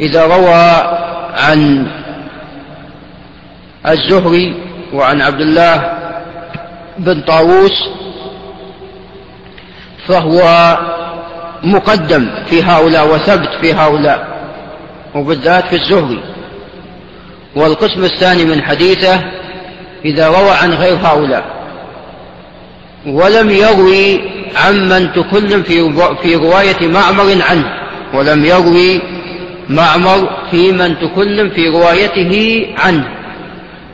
إذا روى عن الزهري وعن عبد الله بن طاووس فهو مقدم في هؤلاء وثبت في هؤلاء وبالذات في الزهري. والقسم الثاني من حديثه إذا روى عن غير هؤلاء ولم يروي عمن تكلم في في رواية معمر عنه ولم يروي معمر في من تكلم في روايته عنه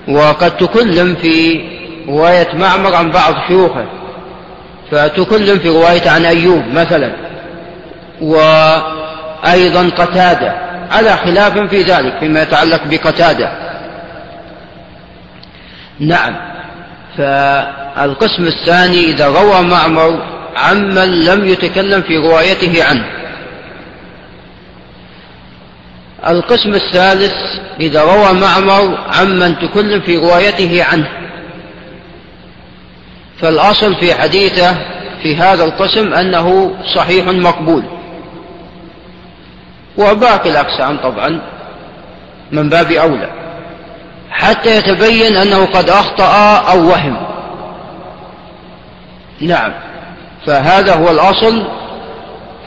وقد تكلم في رواية معمر عن بعض شيوخه. فتكلم في رواية عن أيوب مثلا. وأيضا قتادة. على خلاف في ذلك فيما يتعلق بقتادة. نعم. فالقسم الثاني إذا روى معمر عمن لم يتكلم في روايته عنه. القسم الثالث إذا روى معمر عمن تكلم في روايته عنه. فالأصل في حديثه في هذا القسم أنه صحيح مقبول. وباقي الأقسام طبعا من باب أولى. حتى يتبين أنه قد أخطأ أو وهم. نعم. فهذا هو الأصل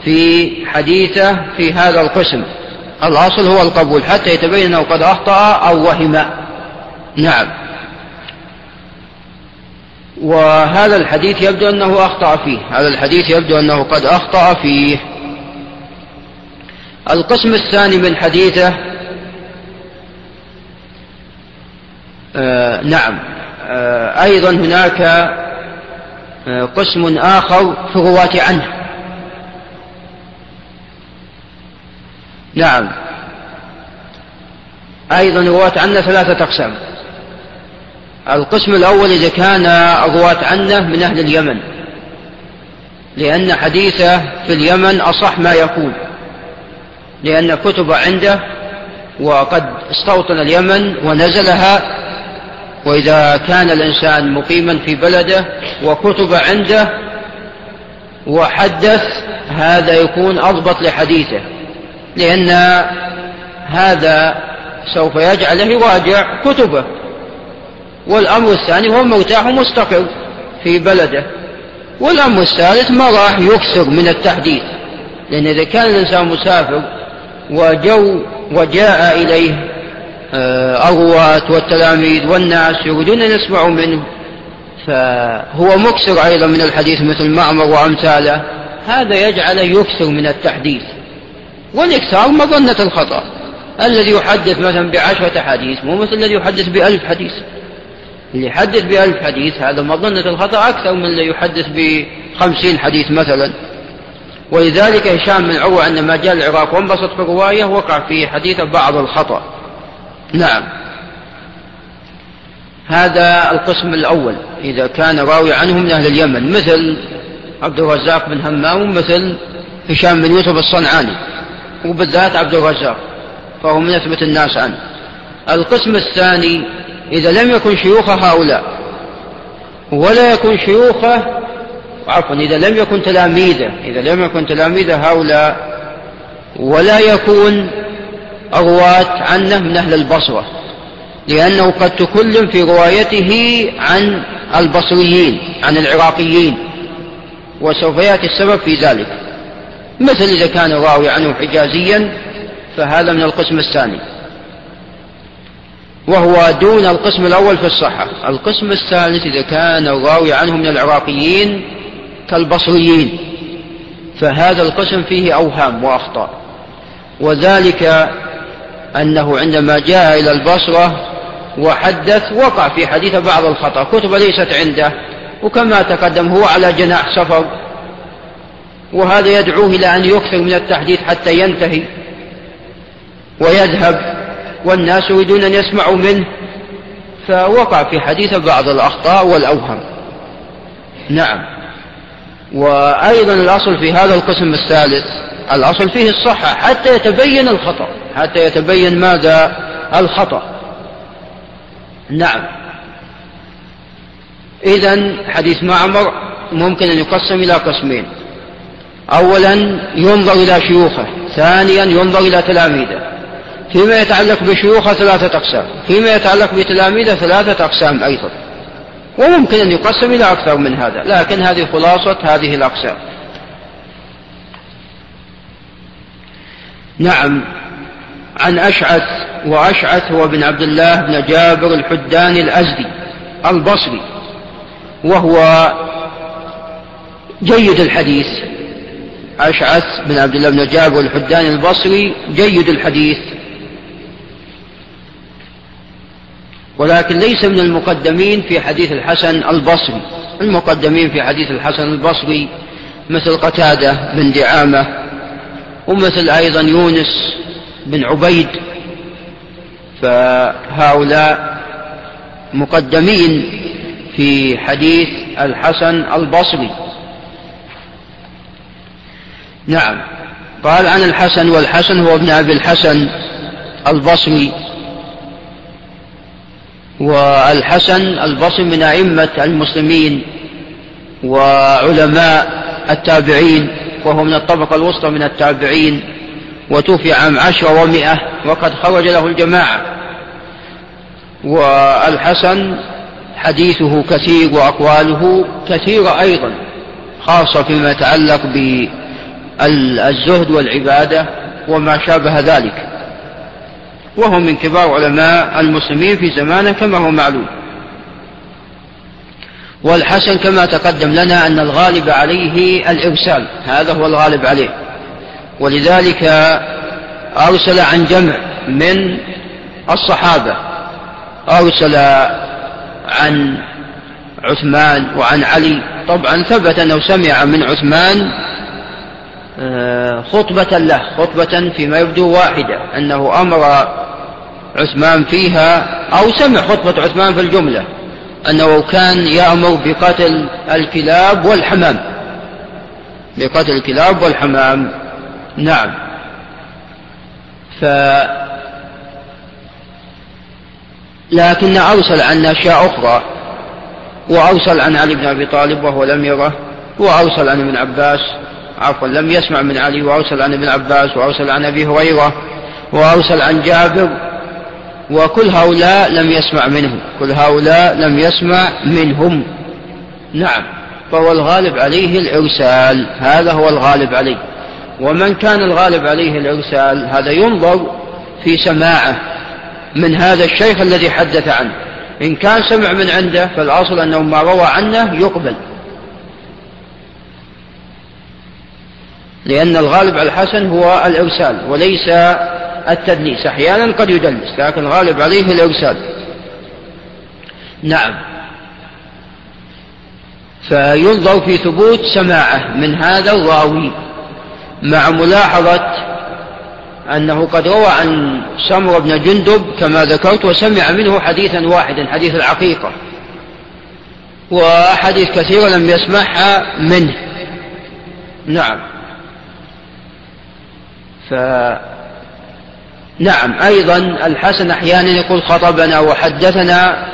في حديثه في هذا القسم. الأصل هو القبول. حتى يتبين أنه قد أخطأ أو وهم. نعم. وهذا الحديث يبدو أنه أخطأ فيه. هذا الحديث يبدو أنه قد أخطأ فيه. القسم الثاني من حديثه آه نعم. آه أيضا هناك آه قسم آخر في الرواة عنه. نعم. أيضا رواة عنه ثلاثة أقسام. القسم الأول إذا كان الرواة عنه من أهل اليمن. لأن حديثه في اليمن أصح ما يكون لأن كتب عنده وقد استوطن اليمن ونزلها. وإذا كان الإنسان مقيما في بلده وكتب عنده وحدث هذا يكون أضبط لحديثه. لأن هذا سوف يجعله يراجع كتبه. والأمر الثاني هو مرتاح ومستقر في بلده. والأمر الثالث ما راح يكثر من التحديث. لأن إذا كان الإنسان مسافر وجو وجاء إليه آه، الرواة والتلاميذ والناس يريدون أن يسمعوا منه فهو مكسر أيضا من الحديث مثل معمر وأمثاله. هذا يجعل يكثر من التحديث. والإكثار مظنة الخطأ. الذي يحدث مثلا بعشرة حديث مو مثل الذي يحدث بألف حديث. اللي يحدث بألف حديث هذا مظنة الخطأ أكثر من اللي يحدث بخمسين حديث مثلا. ولذلك هشام بن عروة عندما جاء العراق وانبسط في الرواية وقع في حديثه بعض الخطأ. نعم. هذا القسم الأول إذا كان راوي عنه من أهل اليمن مثل عبد الرزاق بن همام مثل هشام بن يوسف الصنعاني وبالذات عبد الرزاق فهو من أثبت الناس عنه. القسم الثاني إذا لم يكن شيوخ هؤلاء ولا يكن شيوخه عفوا إذا لم يكن تلاميذه إذا لم يكن تلاميذ هؤلاء ولا يكون الرواة عنه من أهل البصرة لأنه قد تكلم في روايته عن البصريين عن العراقيين وسوف يأتي السبب في ذلك. مثل إذا كان الراوي عنه حجازيا فهذا من القسم الثاني. وهو دون القسم الأول في الصحة. القسم الثالث إذا كان الراوي عنه من العراقيين كالبصريين. فهذا القسم فيه أوهام وأخطاء. وذلك أنه عندما جاء إلى البصرة وحدث وقع في حديث بعض الخطأ. كتب ليست عنده وكما تقدم هو على جناح سفر وهذا يدعوه إلى أن يكثر من التحديث حتى ينتهي ويذهب. والناس يريدون أن يسمعوا منه فوقع في حديث بعض الأخطاء والأوهم. نعم. وأيضا الأصل في هذا القسم الثالث الأصل فيه الصحة حتى يتبين الخطأ حتى يتبين ماذا؟ الخطأ. نعم. إذا حديث معمر ممكن أن يقسم إلى قسمين. أولا ينظر إلى شيوخه ثانيا ينظر إلى تلاميذه. فيما يتعلق بشيوخه ثلاثة أقسام فيما يتعلق بتلاميذه ثلاثة أقسام أيضا. وممكن أن يقسم إلى أكثر من هذا لكن هذه خلاصة هذه الأقسام. نعم عن أشعث وأشعث هو بن عبد الله بن جابر الحداني الأزدي البصري وهو جيد الحديث. أشعث بن عبد الله بن جابر الحداني البصري جيد الحديث. ولكن ليس من المقدمين في حديث الحسن البصري. المقدمين في حديث الحسن البصري مثل قتادة بن دعامة ومثل أيضا يونس بن عبيد. فهؤلاء مقدمين في حديث الحسن البصري. نعم قال عن الحسن والحسن هو ابن أبي الحسن البصري. والحسن البصري من أئمة المسلمين وعلماء التابعين وهو من الطبقة الوسطى من التابعين وتوفي عام عشر ومائة وقد خرج له الجماعة. والحسن حديثه كثير وأقواله كثيرة أيضا خاصة فيما يتعلق بالزهد والعبادة وما شابه ذلك. وهو من كبار علماء المسلمين في زمانه كما هو معلوم. والحسن كما تقدم لنا أن الغالب عليه الإرسال هذا هو الغالب عليه. ولذلك أرسل عن جمع من الصحابة أرسل عن عثمان وعن علي. طبعا ثبت أنه سمع من عثمان خطبة له خطبة فيما يبدو واحدة أنه أمر عثمان فيها أو سمع خطبة عثمان في الجملة أنه كان يأمر بقتل الكلاب والحمام. بقتل الكلاب والحمام. نعم. ف لكن أرسل عن أشياء أخرى وأرسل عن علي بن أبي طالب وهو لم يره وأرسل عن ابن عباس عفوا لم يسمع من علي وأرسل عن ابن عباس وأرسل عن أبي هريرة وأرسل عن جابر وكل هؤلاء لم يسمع منهم كل هؤلاء لم يسمع منهم. نعم فهو الغالب عليه الإرسال هذا هو الغالب عليه. ومن كان الغالب عليه الإرسال هذا ينظر في سماعه من هذا الشيخ الذي حدث عنه. إن كان سمع من عنده فالأصل أنه ما روى عنه يقبل. لأن الغالب على الحسن هو الإرسال وليس التدليس. أحيانا قد يدلس لكن الغالب عليه الإرسال. نعم. فينظر في ثبوت سماعه من هذا الراوي مع ملاحظة أنه قد روى عن سمر بن جندب كما ذكرت وسمع منه حديثا واحدا حديث العقيقة وأحاديث كثيرة لم يسمعها منه. نعم. ف نعم أيضا الحسن أحيانا يقول خطبنا وحدثنا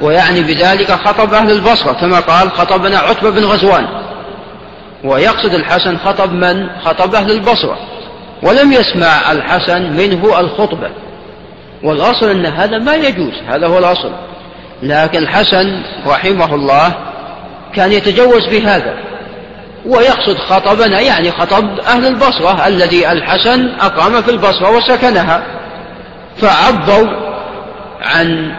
ويعني بذلك خطب أهل البصرة كما قال خطبنا عتبة بن غزوان. ويقصد الحسن خطب من؟ خطب أهل البصرة. ولم يسمع الحسن منه الخطبة. والأصل أن هذا ما يجوز هذا هو الأصل. لكن الحسن رحمه الله كان يتجوز في هذا ويقصد خطبنا يعني خطب أهل البصرة الذي الحسن أقام في البصرة وسكنها. فعبروا عن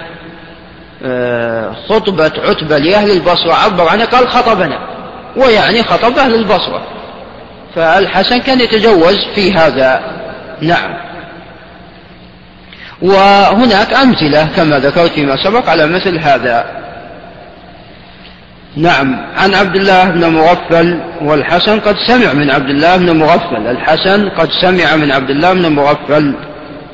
آه، خطبة عتبة لأهل البصرة عبر عنها قال خطبنا. ويعني خطب أهل البصرة. فالحسن كان يتجوز في هذا. نعم. وهناك أمثلة كما ذكرت فيما سبق على مثل هذا. نعم عن عبد الله بن مغفل والحسن قد سمع من عبد الله بن مغفل. الحسن قد سمع من عبد الله بن مغفل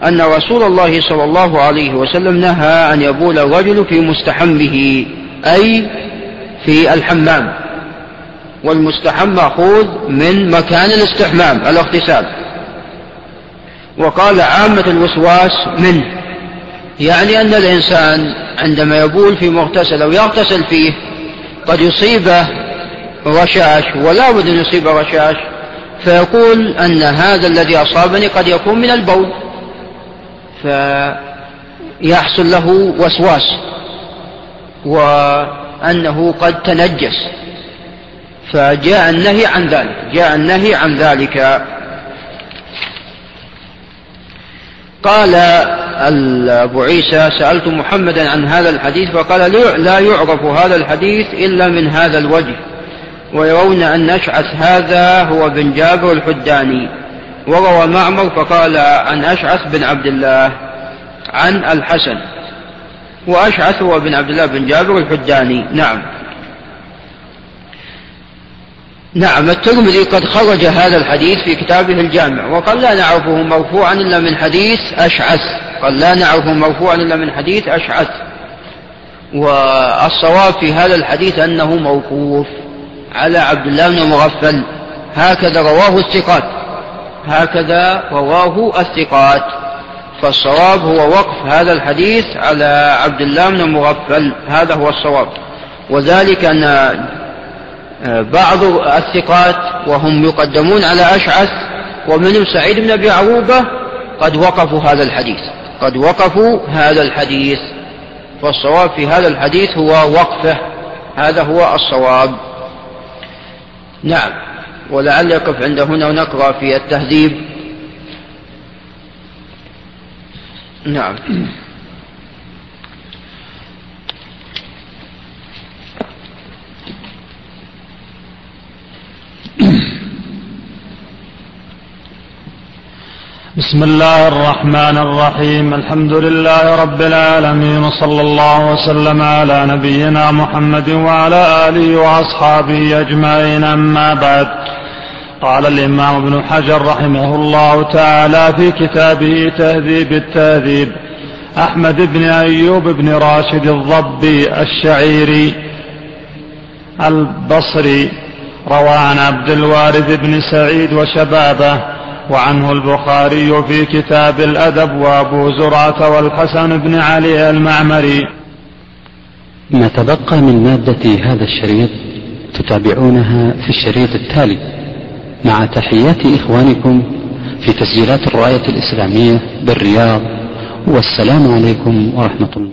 أن رسول الله صلى الله عليه وسلم نهى أن يبول الرجل في مستحمه أي في الحمام. والمستحم مأخوذ من مكان الاستحمام الاغتسال. وقال عامة الوسواس منه يعني أن الإنسان عندما يبول في مغتسل أو يغتسل فيه قد يصيبه رشاش ولا بد أن يصيب رشاش فيقول أن هذا الذي أصابني قد يكون من البول فيحصل له وسواس وأنه قد تنجس فجاء النهي عن ذلك جاء النهي عن ذلك. قال أبو عيسى سألت محمدا عن هذا الحديث فقال لا يعرف هذا الحديث إلا من هذا الوجه ويرون أن أشعث هذا هو بن جابر الحداني وروى معمر فقال عن أشعث بن عبد الله عن الحسن وأشعث هو بن عبد الله بن جابر الحداني. نعم. نعم الترمذي قد خرج هذا الحديث في كتابه الجامع وقال لا نعرفه مرفوعا إلا من حديث أشعث قال لا نعرفه مرفوعا إلا من حديث أشعث. والصواب في هذا الحديث أنه موقوف على عبد الله بن مغفل هكذا رواه الثقات هكذا رواه الثقات. فالصواب هو وقف هذا الحديث على عبد الله بن مغفل هذا هو الصواب. وذلك أن بعض الثقات وهم يقدمون على أشعث ومنهم سعيد بن أبي عروبة قد وقفوا هذا الحديث قد وقفوا هذا الحديث. فالصواب في هذا الحديث هو وقفه هذا هو الصواب. نعم ولعل يقف عند هنا ونقرأ في التهذيب. نعم. بسم الله الرحمن الرحيم. الحمد لله رب العالمين وصلى الله وسلم على نبينا محمد وعلى آله وأصحابه أجمعين. أما بعد قال الإمام ابن حجر رحمه الله تعالى في كتابه تهذيب التهذيب أحمد بن أيوب بن راشد الضبي الشعيري البصري روى عن عبد الوارث بن سعيد وشبابه وعنه البخاري في كتاب الأدب وأبو زرعة والحسن بن علي المعمري. ما تبقى من مادة هذا الشريط تتابعونها في الشريط التالي. مع تحيات إخوانكم في تسجيلات الراية الإسلامية بالرياض والسلام عليكم ورحمة الله.